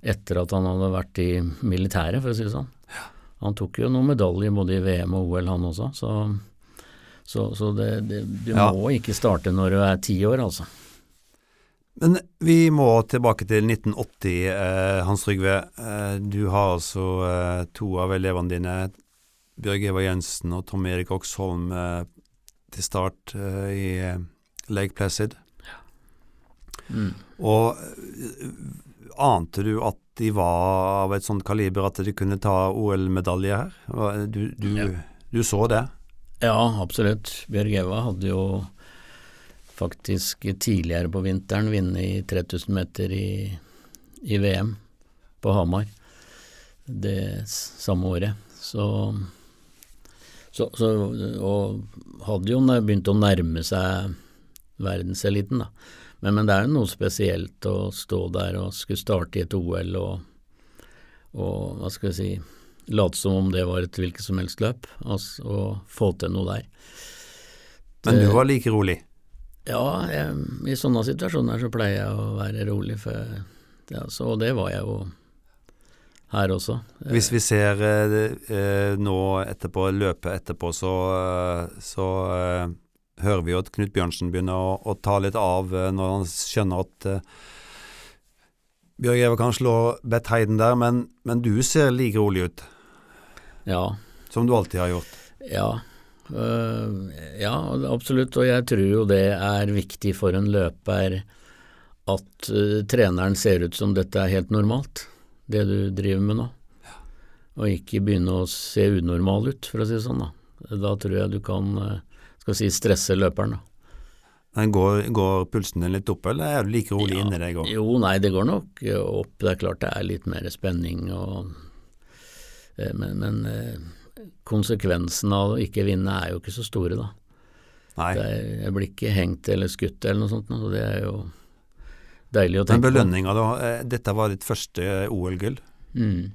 etter at han hadde vært i militæret, for å si det sånn. Han tok jo noen medaljer både i VM og OL, han også. Så, så, så det, det, du
Ja.
må ikke starte når du er ti år, altså.
Men vi må tilbake til 1980, eh, Hans Trygve. Eh, du har altså eh, to av elevene dine, Bjørg Eva Jensen og Tom Erik Oksholm, eh, til start eh, i eh, Lake Placid.
Mm.
Og ante du at de var av et sånt kaliber at de kunne ta OL-medalje her? Du, du,
Ja.
du så det?
Ja, absolutt. Bjørg Eva hadde jo faktisk tidligere på vinteren vinne i 3000 meter i, i VM på Hamar det samme året. Så, så, så Og hadde jo begynt å nærme seg verdenseliten, da. Men, men det er jo noe spesielt å stå der og skulle starte i et OL og, og hva skal jeg si late som om det var et hvilket som helst løp, altså, og få til noe der.
Men du var like rolig?
Ja, jeg, i sånne situasjoner så pleier jeg å være rolig, for ja, så det var jeg jo her også.
Hvis vi ser eh, eh, nå etterpå, løpet etterpå, så, eh, så eh, hører vi jo at Knut Bjørnsen begynner å, å ta litt av eh, når han skjønner at eh, Bjørg Eva kan slå Bett Heiden der, men, men du ser like rolig ut
Ja,
som du alltid har gjort.
ja. Øh, ja, absolutt, og jeg tror jo det er viktig for en løper at øh, treneren ser ut som dette er helt normalt, det du driver med nå. Og ikke begynne å se unormal ut, for å si det sånn. Da, da tror jeg du kan øh, skal si stresse løperen. da.
Men går, går pulsen din litt opp, eller er du like rolig inni deg òg?
Jo, nei, det går nok eh, opp. Det er klart det er litt mer spenning og eh, Men, men eh, konsekvensen av å ikke vinne er jo ikke så store, da.
Nei.
Det er, jeg blir ikke hengt eller skutt eller noe sånt, og det er jo deilig å tenke
Men
på.
belønninga, da. eh, Dette var ditt første OL-gull.
Mm.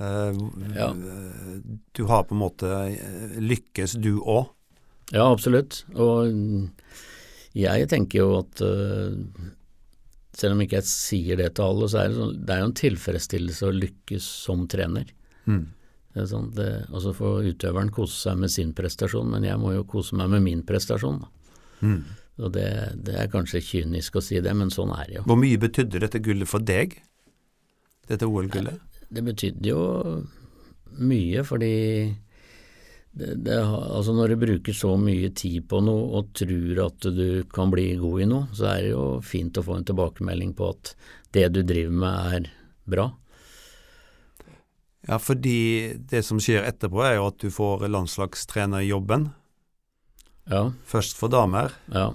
Uh,
Ja.
eh, Du har på en måte lykkes, du òg.
Ja, absolutt. Og jeg tenker jo at uh, selv om ikke jeg sier det til alle, så er det, sånn, det er jo en tilfredsstillelse å lykkes som trener.
Mm.
Det sånn, det, altså får utøveren kose seg med sin prestasjon, men jeg må jo kose meg med min prestasjon.
Mm.
Og det, det er kanskje kynisk å si det, men sånn er det jo.
Hvor mye betydde dette gullet for deg? Dette OL-gullet?
Det betydde jo mye, fordi det, det, altså når du bruker så mye tid på noe og tror at du kan bli god i noe, så er det jo fint å få en tilbakemelding på at det du driver med er bra.
Ja, fordi det som skjer etterpå, er jo at du får landslagstrenerjobben.
Ja.
Først for damer.
Ja.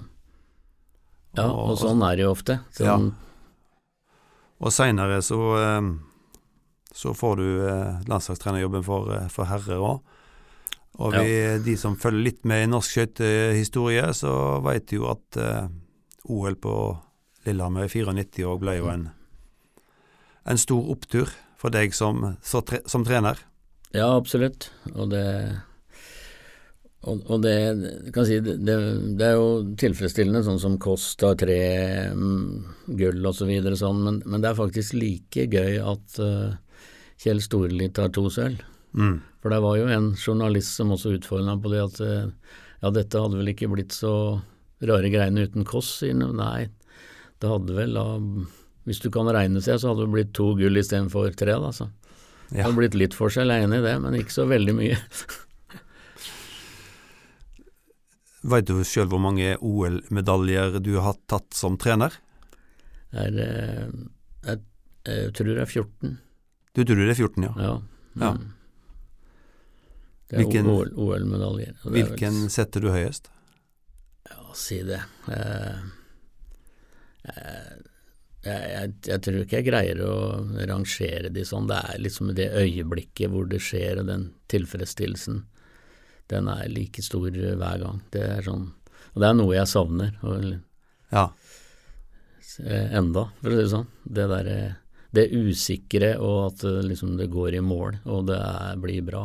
Ja, og sånn er det jo ofte.
Ja.
Sånn,
Og seinere så, eh, så får du eh, landslagstrenerjobben for, eh, for herrer òg. Og vi, de som følger litt med i norsk skøytehistorie, så veit jo at eh, OL på Lillehammer i 94 òg ble jo en, en stor opptur for deg som, tre, som trener.
Ja, absolutt. Og det og, og det, kan si, det, det, er jo tilfredsstillende, sånn som kost av tre mm, gull og så videre, sånn, men, men det er faktisk like gøy at uh, Kjell Storli tar to sølv.
Mm.
For det var jo en journalist som også utfordret ham på det at uh, ja, dette hadde vel ikke blitt så rare greiene uten Kåss. Nei, det hadde vel da Hvis du kan regne seg, så hadde det blitt to gull istedenfor tre, da. Så. Det hadde blitt litt forskjell, jeg er enig i det, men ikke så veldig mye.
Veit du sjøl hvor mange OL-medaljer du har tatt som trener?
Er, eh, jeg, jeg tror det er 14.
Du tror det er 14, ja.
Ja.
Ja.
Mm. Det er
Hvilken-
OL OL-medaljer. er vel-
Hvilken setter du høyest?
Ja, si det. Eh, eh, jeg, jeg, jeg tror ikke jeg greier å rangere de sånn. Det er liksom det øyeblikket hvor det skjer, og den tilfredsstillelsen, den er like stor hver gang. Det er sånn, og det er noe jeg savner. Og,
Ja.
eh, enda, for å si det sånn. Det derre det usikre og at eh, liksom det går i mål, og det er, blir bra.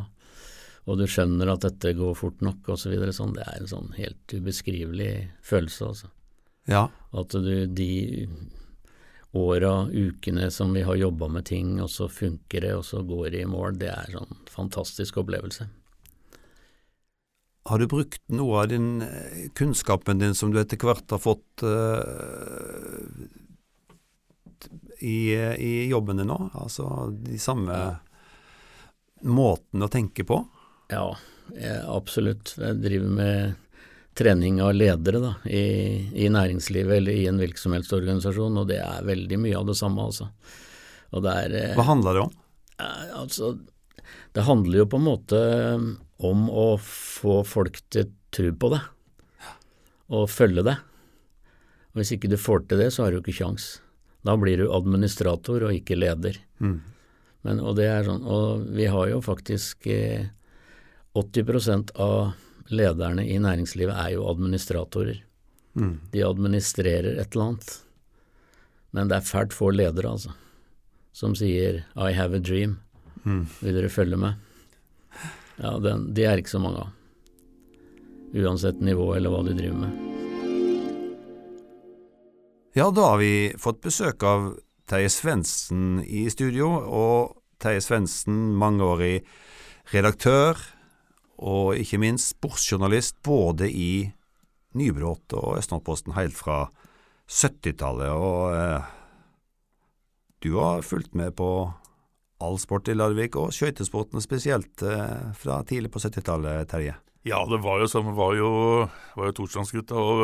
Og du skjønner at dette går fort nok, osv. Så videre, sånn. Det er en sånn helt ubeskrivelig følelse, altså.
Ja.
At du de åra, ukene som vi har jobba med ting, og så funker det, og så går det i mål, det er sånn fantastisk opplevelse.
Har du brukt noe av den eh, kunnskapen din som du etter hvert har fått uh, i, i jobben din nå? Altså de samme måten å tenke på?
Ja, absolutt. Jeg driver med trening av ledere da, i, i næringslivet eller i en virksomhetsorganisasjon, og det er veldig mye av det samme, altså. Og det er, eh,
Hva handler det om?
Eh, Altså, det handler jo på en måte om å få folk til tro på det, og følge det. Og Hvis ikke du får til det, så har du ikke kjangs. Da blir du administrator og ikke leder.
Mm.
Men, og, det er sånn, og vi har jo faktisk eh, 80% av lederne i næringslivet er jo administratorer.
Mm.
De administrerer et eller annet. Men det er fælt få ledere, altså, som sier 'I have a dream'.
Mm.
Vil dere følge med? Ja, den, de er ikke så mange av. Uansett nivå eller hva de driver med.
Ja, da har vi fått besøk av Terje Svendsen i studio, og Terje Svendsen, mangeårig redaktør og ikke minst sportsjournalist både i Nybrot og Østlandsposten helt fra 70-tallet. Og eh, du har fulgt med på all sport i Larvik, og skøytesporten spesielt eh, fra tidlig på 70-tallet, Terje.
Ja, det var jo sånn. Var jo, var jo torsdagsgutta og,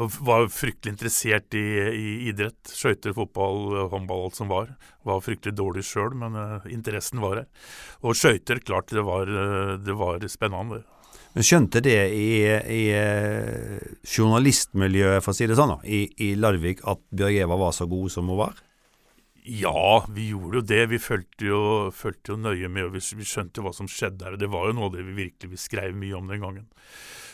og var fryktelig interessert i, i idrett. Skøyter, fotball, håndball, alt som var. Var fryktelig dårlig sjøl, men uh, interessen var her. Og skøyter, klart det var, uh, det var spennende.
Men skjønte det i, i eh, journalistmiljøet, for å si det sånn, da, i, i Larvik at Bjørg Eva var så god som hun var?
Ja, vi gjorde jo det. Vi fulgte jo, jo nøye med, og vi, vi skjønte jo hva som skjedde og Det var jo noe av det vi virkelig vi skrev mye om den gangen.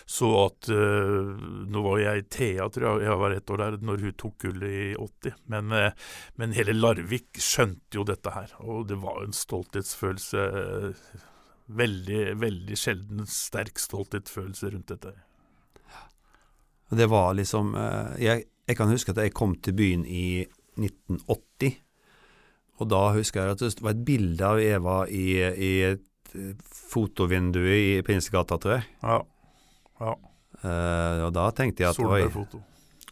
så at uh, Nå var jeg i Thea, tror jeg, jeg var ett år der når hun tok gullet i 80. Men, uh, men, hele Larvik skjønte jo dette her, og det var en stolthetsfølelse. Uh, veldig, veldig sjelden sterk stolthetsfølelse rundt dette.
Det var liksom jeg, jeg kan huske at jeg kom til byen i 1980. Og da husker jeg at det var et bilde av Eva i, i et fotovindu i Prinsegata, tror jeg.
Ja. ja.
Uh, og da tenkte jeg at
Solbergfoto.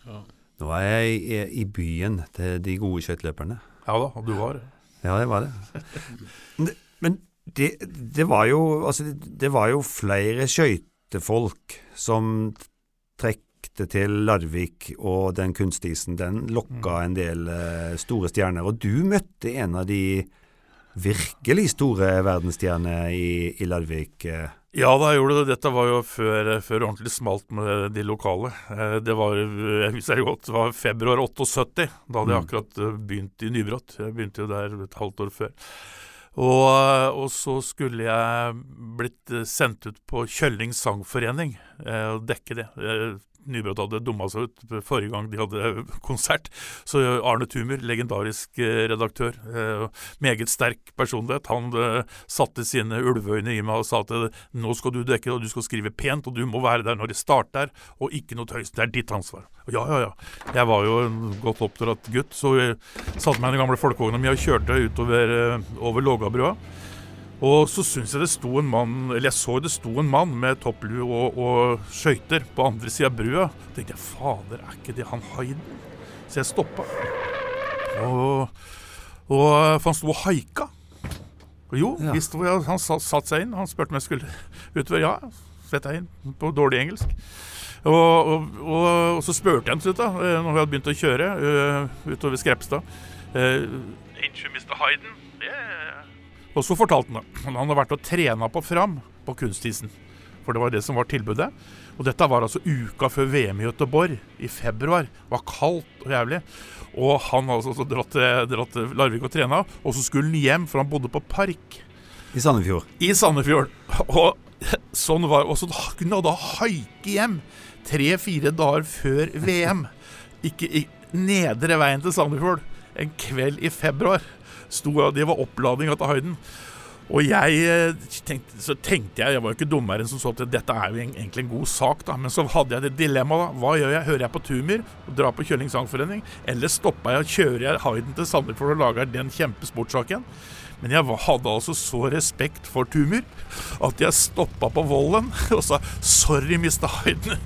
Ja. Nå er jeg i, i byen til de gode skøyteløperne.
Ja da, og du var det.
Ja, det var det. Men det, det, var jo Altså, det var jo flere skøytefolk som trekte til Larvik og den kunstisen. Den lokka en del uh, store stjerner. Og du møtte en av de virkelig store verdensstjernene i, i Larvik. Uh.
Ja da, jeg gjorde det. Dette var jo før, før ordentlig smalt med de lokale. Eh, det var jeg husker det godt, det var februar 78. Da hadde jeg mm. akkurat begynt i Nybrott. Jeg begynte jo der et halvt år før. Og, og, så skulle jeg blitt sendt ut på Kjølling sangforening eh, og dekke det. Nybrot hadde dumma seg ut forrige gang de hadde konsert. Så Arne Tumer, legendarisk eh, redaktør, eh, meget sterk personlighet, han eh, satte sine ulveøyne i meg og sa at nå skal du dekke det, og du skal skrive pent, og du må være der når det starter, og ikke noe tøys. Det er ditt ansvar. Og ja, ja, ja. Jeg var jo en godt oppdratt gutt, så jeg satte meg i den gamle folkevogna mi og kjørte utover over Lågabrua. Og så syns jeg det sto en mann Eller jeg så det sto en mann med topplue og, og skøyter på andre sida av brua. Så tenkte jeg fader, er ikke det han Hayden? Så jeg stoppa. Og, og For han sto og haika. Og jo, ja. visst, han satte seg inn. Han spurte om jeg skulle utover. Ja, sett deg inn på dårlig engelsk. Og, og, og, og så spurte jeg ham til slutt, da, eh, når vi hadde begynt å kjøre uh, utover Skrepstad. Uh, Mr. Hayden? Yeah. Og så fortalte han at han hadde vært og trena på Fram på kunstisen. For det var det som var tilbudet. Og dette var altså uka før VM i Göteborg, i februar. Det var kaldt og jævlig. Og han hadde altså dratt til, Larvik og trena, og så skulle han hjem, for han bodde på Park.
I Sandefjord.
I Sandefjord. Og sånn var Og så kunne han da haike hjem tre-fire dager før VM. Ikke i nedre veien til Sandefjord. En kveld i februar sto, det var oppladninga til Hayden. Og jeg eh, tenkte, så tenkte jeg, jeg var jo ikke dummere enn som så at dette er jo egentlig en god sak, da. Men så hadde jeg det dilemmaet, da. Hva gjør jeg? Hører jeg på Tumir og drar på Kjølling Sangforening? Eller stopper jeg og kjører jeg Hayden til Sandefjord og lager den kjempesportsaken? Men jeg hadde altså så respekt for Tumer at jeg stoppa på Vollen og sa 'sorry, Mr. Hyden'.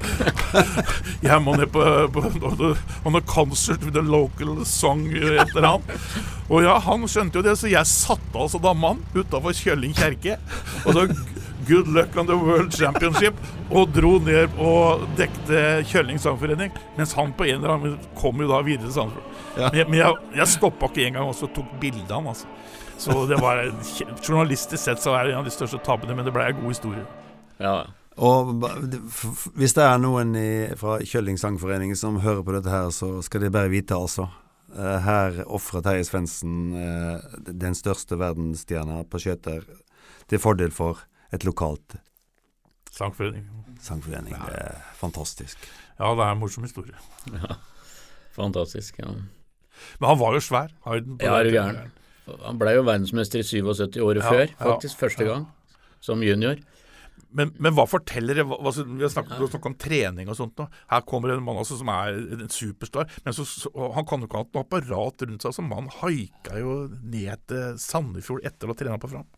jeg må ned på, på, on a concert with a local song et eller annet. Og ja, han skjønte jo det, så jeg satte altså da mann utafor Kjølling kjerke. Og så Good luck on the World Championship og dro ned og dekte Kjølling sangforening. Mens han på en eller annen kom jo da videre til Sandefjord. Ja. Men, men, jeg, jeg stoppa ikke engang og tok bilde av han. altså så det var Journalistisk sett så er det en av de største tabbene, men det ble en god historie.
Ja.
Og hvis det er noen i, fra Kjølling sangforening som hører på dette her, så skal de bare vite, altså. Eh, her ofrer Terje Svendsen eh, den største verdensstjerna på skjøter til fordel for et lokalt
Sangforening.
Sangforening. Ja. Det er fantastisk.
Ja, det er en morsom historie.
Ja, fantastisk. ja.
Men han var jo svær. Hayden,
ja, er du gæren. Han ble jo verdensmester i 77 året ja, før, faktisk. Ja, første gang. Som junior.
Men, men, hva forteller det? Vi har snakket, om trening og sånt. Nå. Her kommer en mann altså, som er en superstar. Men så, så, han kan jo ikke ha et apparat rundt seg. Så mannen haika jo ned til Sandefjord etter å ha trena på Fram.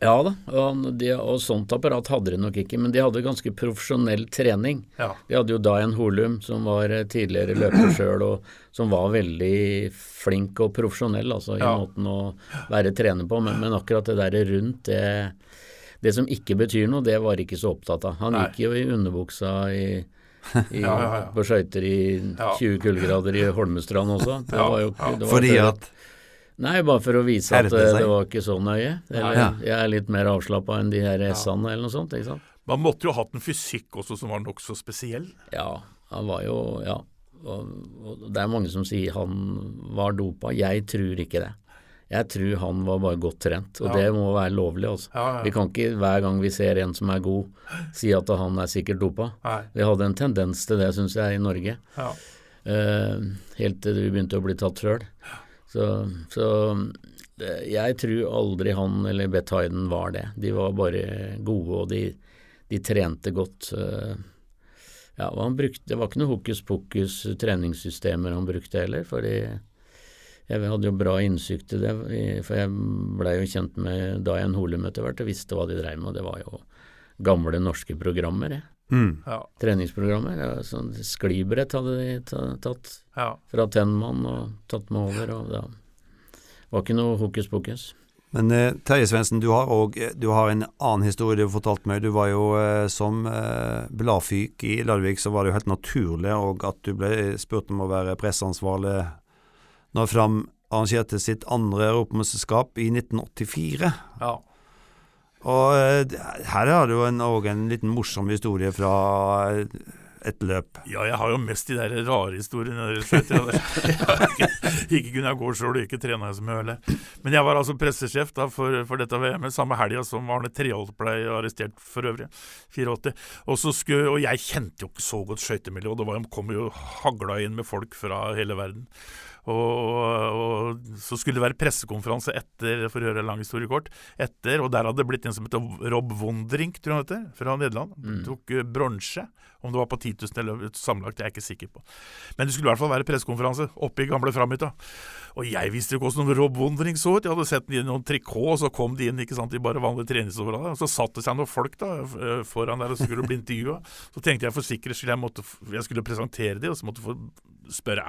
Ja da, og, de, og, sånt apparat hadde de nok ikke, men de hadde ganske profesjonell trening.
Ja.
De hadde jo Dian Holum, som var eh, tidligere løper sjøl, og som var veldig flink og profesjonell altså, i ja. måten å være trener på. Men, men, akkurat det der rundt, det, det som ikke betyr noe, det var ikke så opptatt av. Han Nei. gikk jo i underbuksa i, i, ja, på skøyter i 20 kuldegrader i Holmestrand også. Det var jo, det var
Fordi at
Nei, bare for å vise at det, det var ikke så nøye. Eller ja. jeg er litt mer avslappa enn de her S-ene eller noe sånt. ikke sant?
Man måtte jo hatt en fysikk også som var nokså spesiell.
Ja, han var jo Ja. Og, og det er mange som sier han var dopa. Jeg tror ikke det. Jeg tror han var bare godt trent, og
Ja.
det må være lovlig. Altså.
Ja, ja.
Vi kan ikke hver gang vi ser en som er god, si at han er sikkert dopa.
Nei.
Vi hadde en tendens til det, syns jeg, i Norge.
Ja.
Eh, helt til vi begynte å bli tatt sjøl. Så, så jeg tror aldri han eller Beth Hayden var det. De var bare gode, og de, de trente godt. ja, brukte, Det var ikke noe hokus pokus treningssystemer han brukte heller, fordi jeg hadde jo bra innsikt i det, for jeg blei jo kjent med Dayan Holum etter hvert og visste hva de dreiv med, og det var jo gamle norske programmer. jeg.
Mm.
Ja.
Treningsprogrammer. Ja, sånn sklibrett hadde de tatt
Ja.
fra Tenman og tatt meg over, og det var ikke noe hokus pokus.
Men eh, Terje Svendsen, du har du har en annen historie du har fortalt meg. Du var jo eh, som eh, bladfyk i Larvik, så var det jo helt naturlig og at du ble spurt om å være presseansvarlig når Fram arrangerte sitt andre europamesterskap i 1984.
ja.
Og eh, her har du òg en, liten morsom historie fra eh, et løp.
Ja, jeg har jo mest de der rare historiene. ikke, kunne jeg gå sjøl, ikke trena jeg så mye heller. Men jeg var altså pressesjef da for, for dette VM-et samme helga som Arne Treholt ble arrestert for øvrig. 84. Og, skulle, og jeg kjente jo ikke så godt skøytemiljøet, og det var, kom jo hagla inn med folk fra hele verden. Og, og så skulle det være pressekonferanse etter, for å gjøre en lang historie kort, etter, og der hadde det blitt en som het Rob Wondrink, tror jeg han heter, fra Nederland.
Mm.
Tok eh, bronse. Om det var på 10 000 eller sammenlagt, det er jeg ikke sikker på. Men det skulle i hvert fall være pressekonferanse oppe i gamle Framhytta. Og jeg visste jo ikke åssen Rob Wondrink så ut. Jeg hadde sett den i noen trikot, og så kom de inn ikke sant, i bare vanlige treningsoverall. Og så satt det seg noen folk da foran der og skulle bli intervjua. Så tenkte jeg for sikkerhets skyld jeg, måtte, jeg skulle presentere de, og så måtte jeg få spørre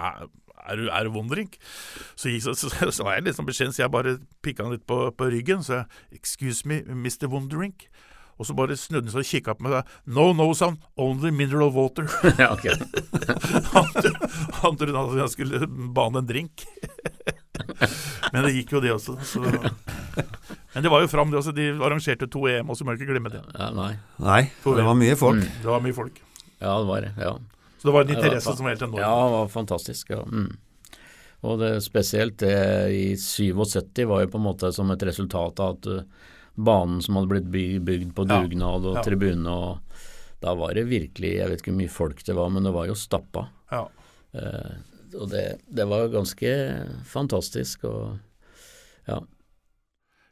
er, du, er du Wondrink? Så, gikk, så, så, så var jeg litt sånn beskjeden, så jeg bare pikka han litt på, på ryggen. Så jeg Excuse me, Mr. Wondrink. Og så bare snudde han seg og kikka på meg og sa No, no, son, only mineral water.
ja, ok.
han, trodde han trodde at jeg skulle bane en drink. Men det gikk jo, det også. Så. Men det var jo fram, det også. De arrangerte to EM, og så må ikke glemme det.
Ja, nei.
Nei, det var mye folk.
Mm.
Det var mye folk.
Ja, det var det. Ja.
Så det var en interesse
var-
som var helt enorm.
Ja, det var fantastisk. Ja. Mm. Og det spesielt det i 77 var jo på en måte som et resultat av at uh, banen som hadde blitt by bygd på dugnad og
Ja.
tribune og Da var det virkelig Jeg vet ikke hvor mye folk det var, men det var jo stappa.
Ja.
Eh, og det, det var ganske fantastisk og ja.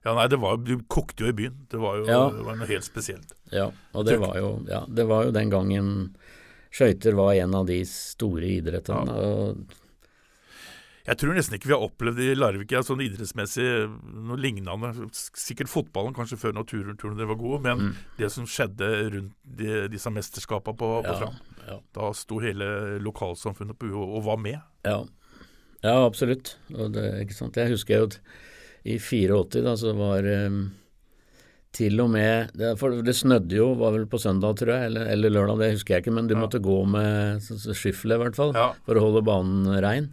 Ja, nei, det var, Du kokte jo i byen. Det var jo
Ja.
det var noe helt spesielt.
Ja, og det var jo, ja, det var jo den gangen skøyter var en av de store idrettene.
Ja. Jeg tror nesten ikke vi har opplevd i Larvik ja, sånn idrettsmessig noe lignende. Sikkert fotballen kanskje før turen var gode, men
Mm.
det som skjedde rundt de, disse mesterskapene på, på
Ja,
Fram,
ja.
da sto hele lokalsamfunnet på huet og, og var med.
Ja, ja absolutt. Og det? Jeg husker jo at i 84 da, så var um, til og med det, For det snødde jo, var vel på søndag, tror jeg, eller, eller lørdag, det husker jeg ikke, men du måtte gå med så i hvert fall,
Ja.
for å holde banen rein.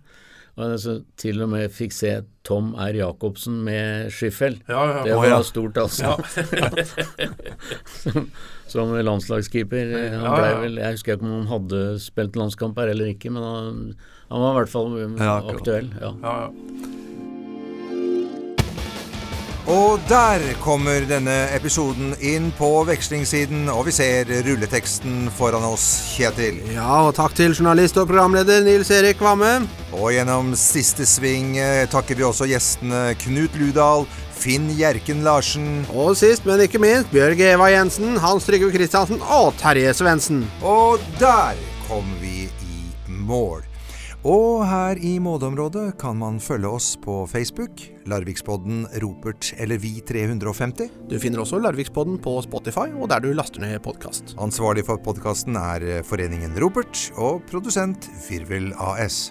Og altså, til og med fikk se Tom R. Jacobsen med skyffel.
Ja, ja.
Det var
ja.
stort, altså. som, som landslagskeeper. Han
Ja,
ble
ja.
vel, Jeg husker ikke om han hadde spilt landskamp her eller ikke, men han, han var i hvert fall
Ja,
aktuell.
Ja.
Og der kommer denne episoden inn på vekslingssiden, og vi ser rulleteksten foran oss, Kjetil.
Ja, og takk til journalist og programleder Nils Erik Kvamme.
Og gjennom siste sving eh, takker vi også gjestene Knut Ludal, Finn Hjerken Larsen
Og sist, men ikke minst, Bjørg Eva Jensen, Hans Trygve Kristiansen og Terje Svendsen.
Og der kom vi i mål. Og her i Mådeområdet kan man følge oss på Facebook, Larvikspodden Ropert eller Vi 350.
Du finner også Larvikspodden på Spotify og der du laster ned podkast.
Ansvarlig for podkasten er Foreningen Ropert og produsent Firvel AS.